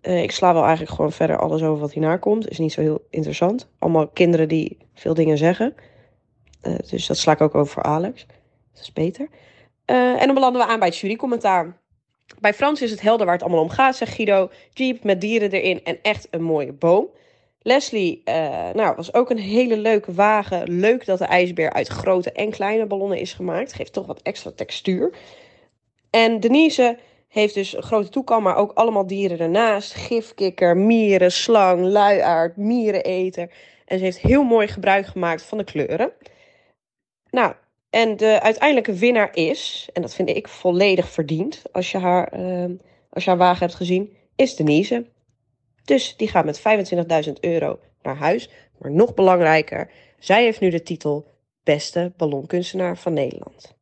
Eh, ik sla wel eigenlijk gewoon verder alles over wat hierna komt. Is niet zo heel interessant. Allemaal kinderen die veel dingen zeggen. Dus dat sla ik ook over voor Alex. Dat is beter. En dan belanden we aan bij het jurycommentaar. Bij Frans is het helder waar het allemaal om gaat, zegt Guido. Jeep met dieren erin en echt een mooie boom. Leslie, eh, nou, was ook een hele leuke wagen. Leuk dat de ijsbeer uit grote en kleine ballonnen is gemaakt. Geeft toch wat extra textuur. En Denise heeft dus een grote toekan, maar ook allemaal dieren ernaast. Gifkikker, mieren, slang, luiaard, miereneter. En ze heeft heel mooi gebruik gemaakt van de kleuren. Nou, en de uiteindelijke winnaar is, en dat vind ik volledig verdiend als je haar, ehm, als je haar wagen hebt gezien, is Denise. Dus die gaat met 25.000 euro naar huis. Maar nog belangrijker, zij heeft nu de titel Beste Ballonkunstenaar van Nederland.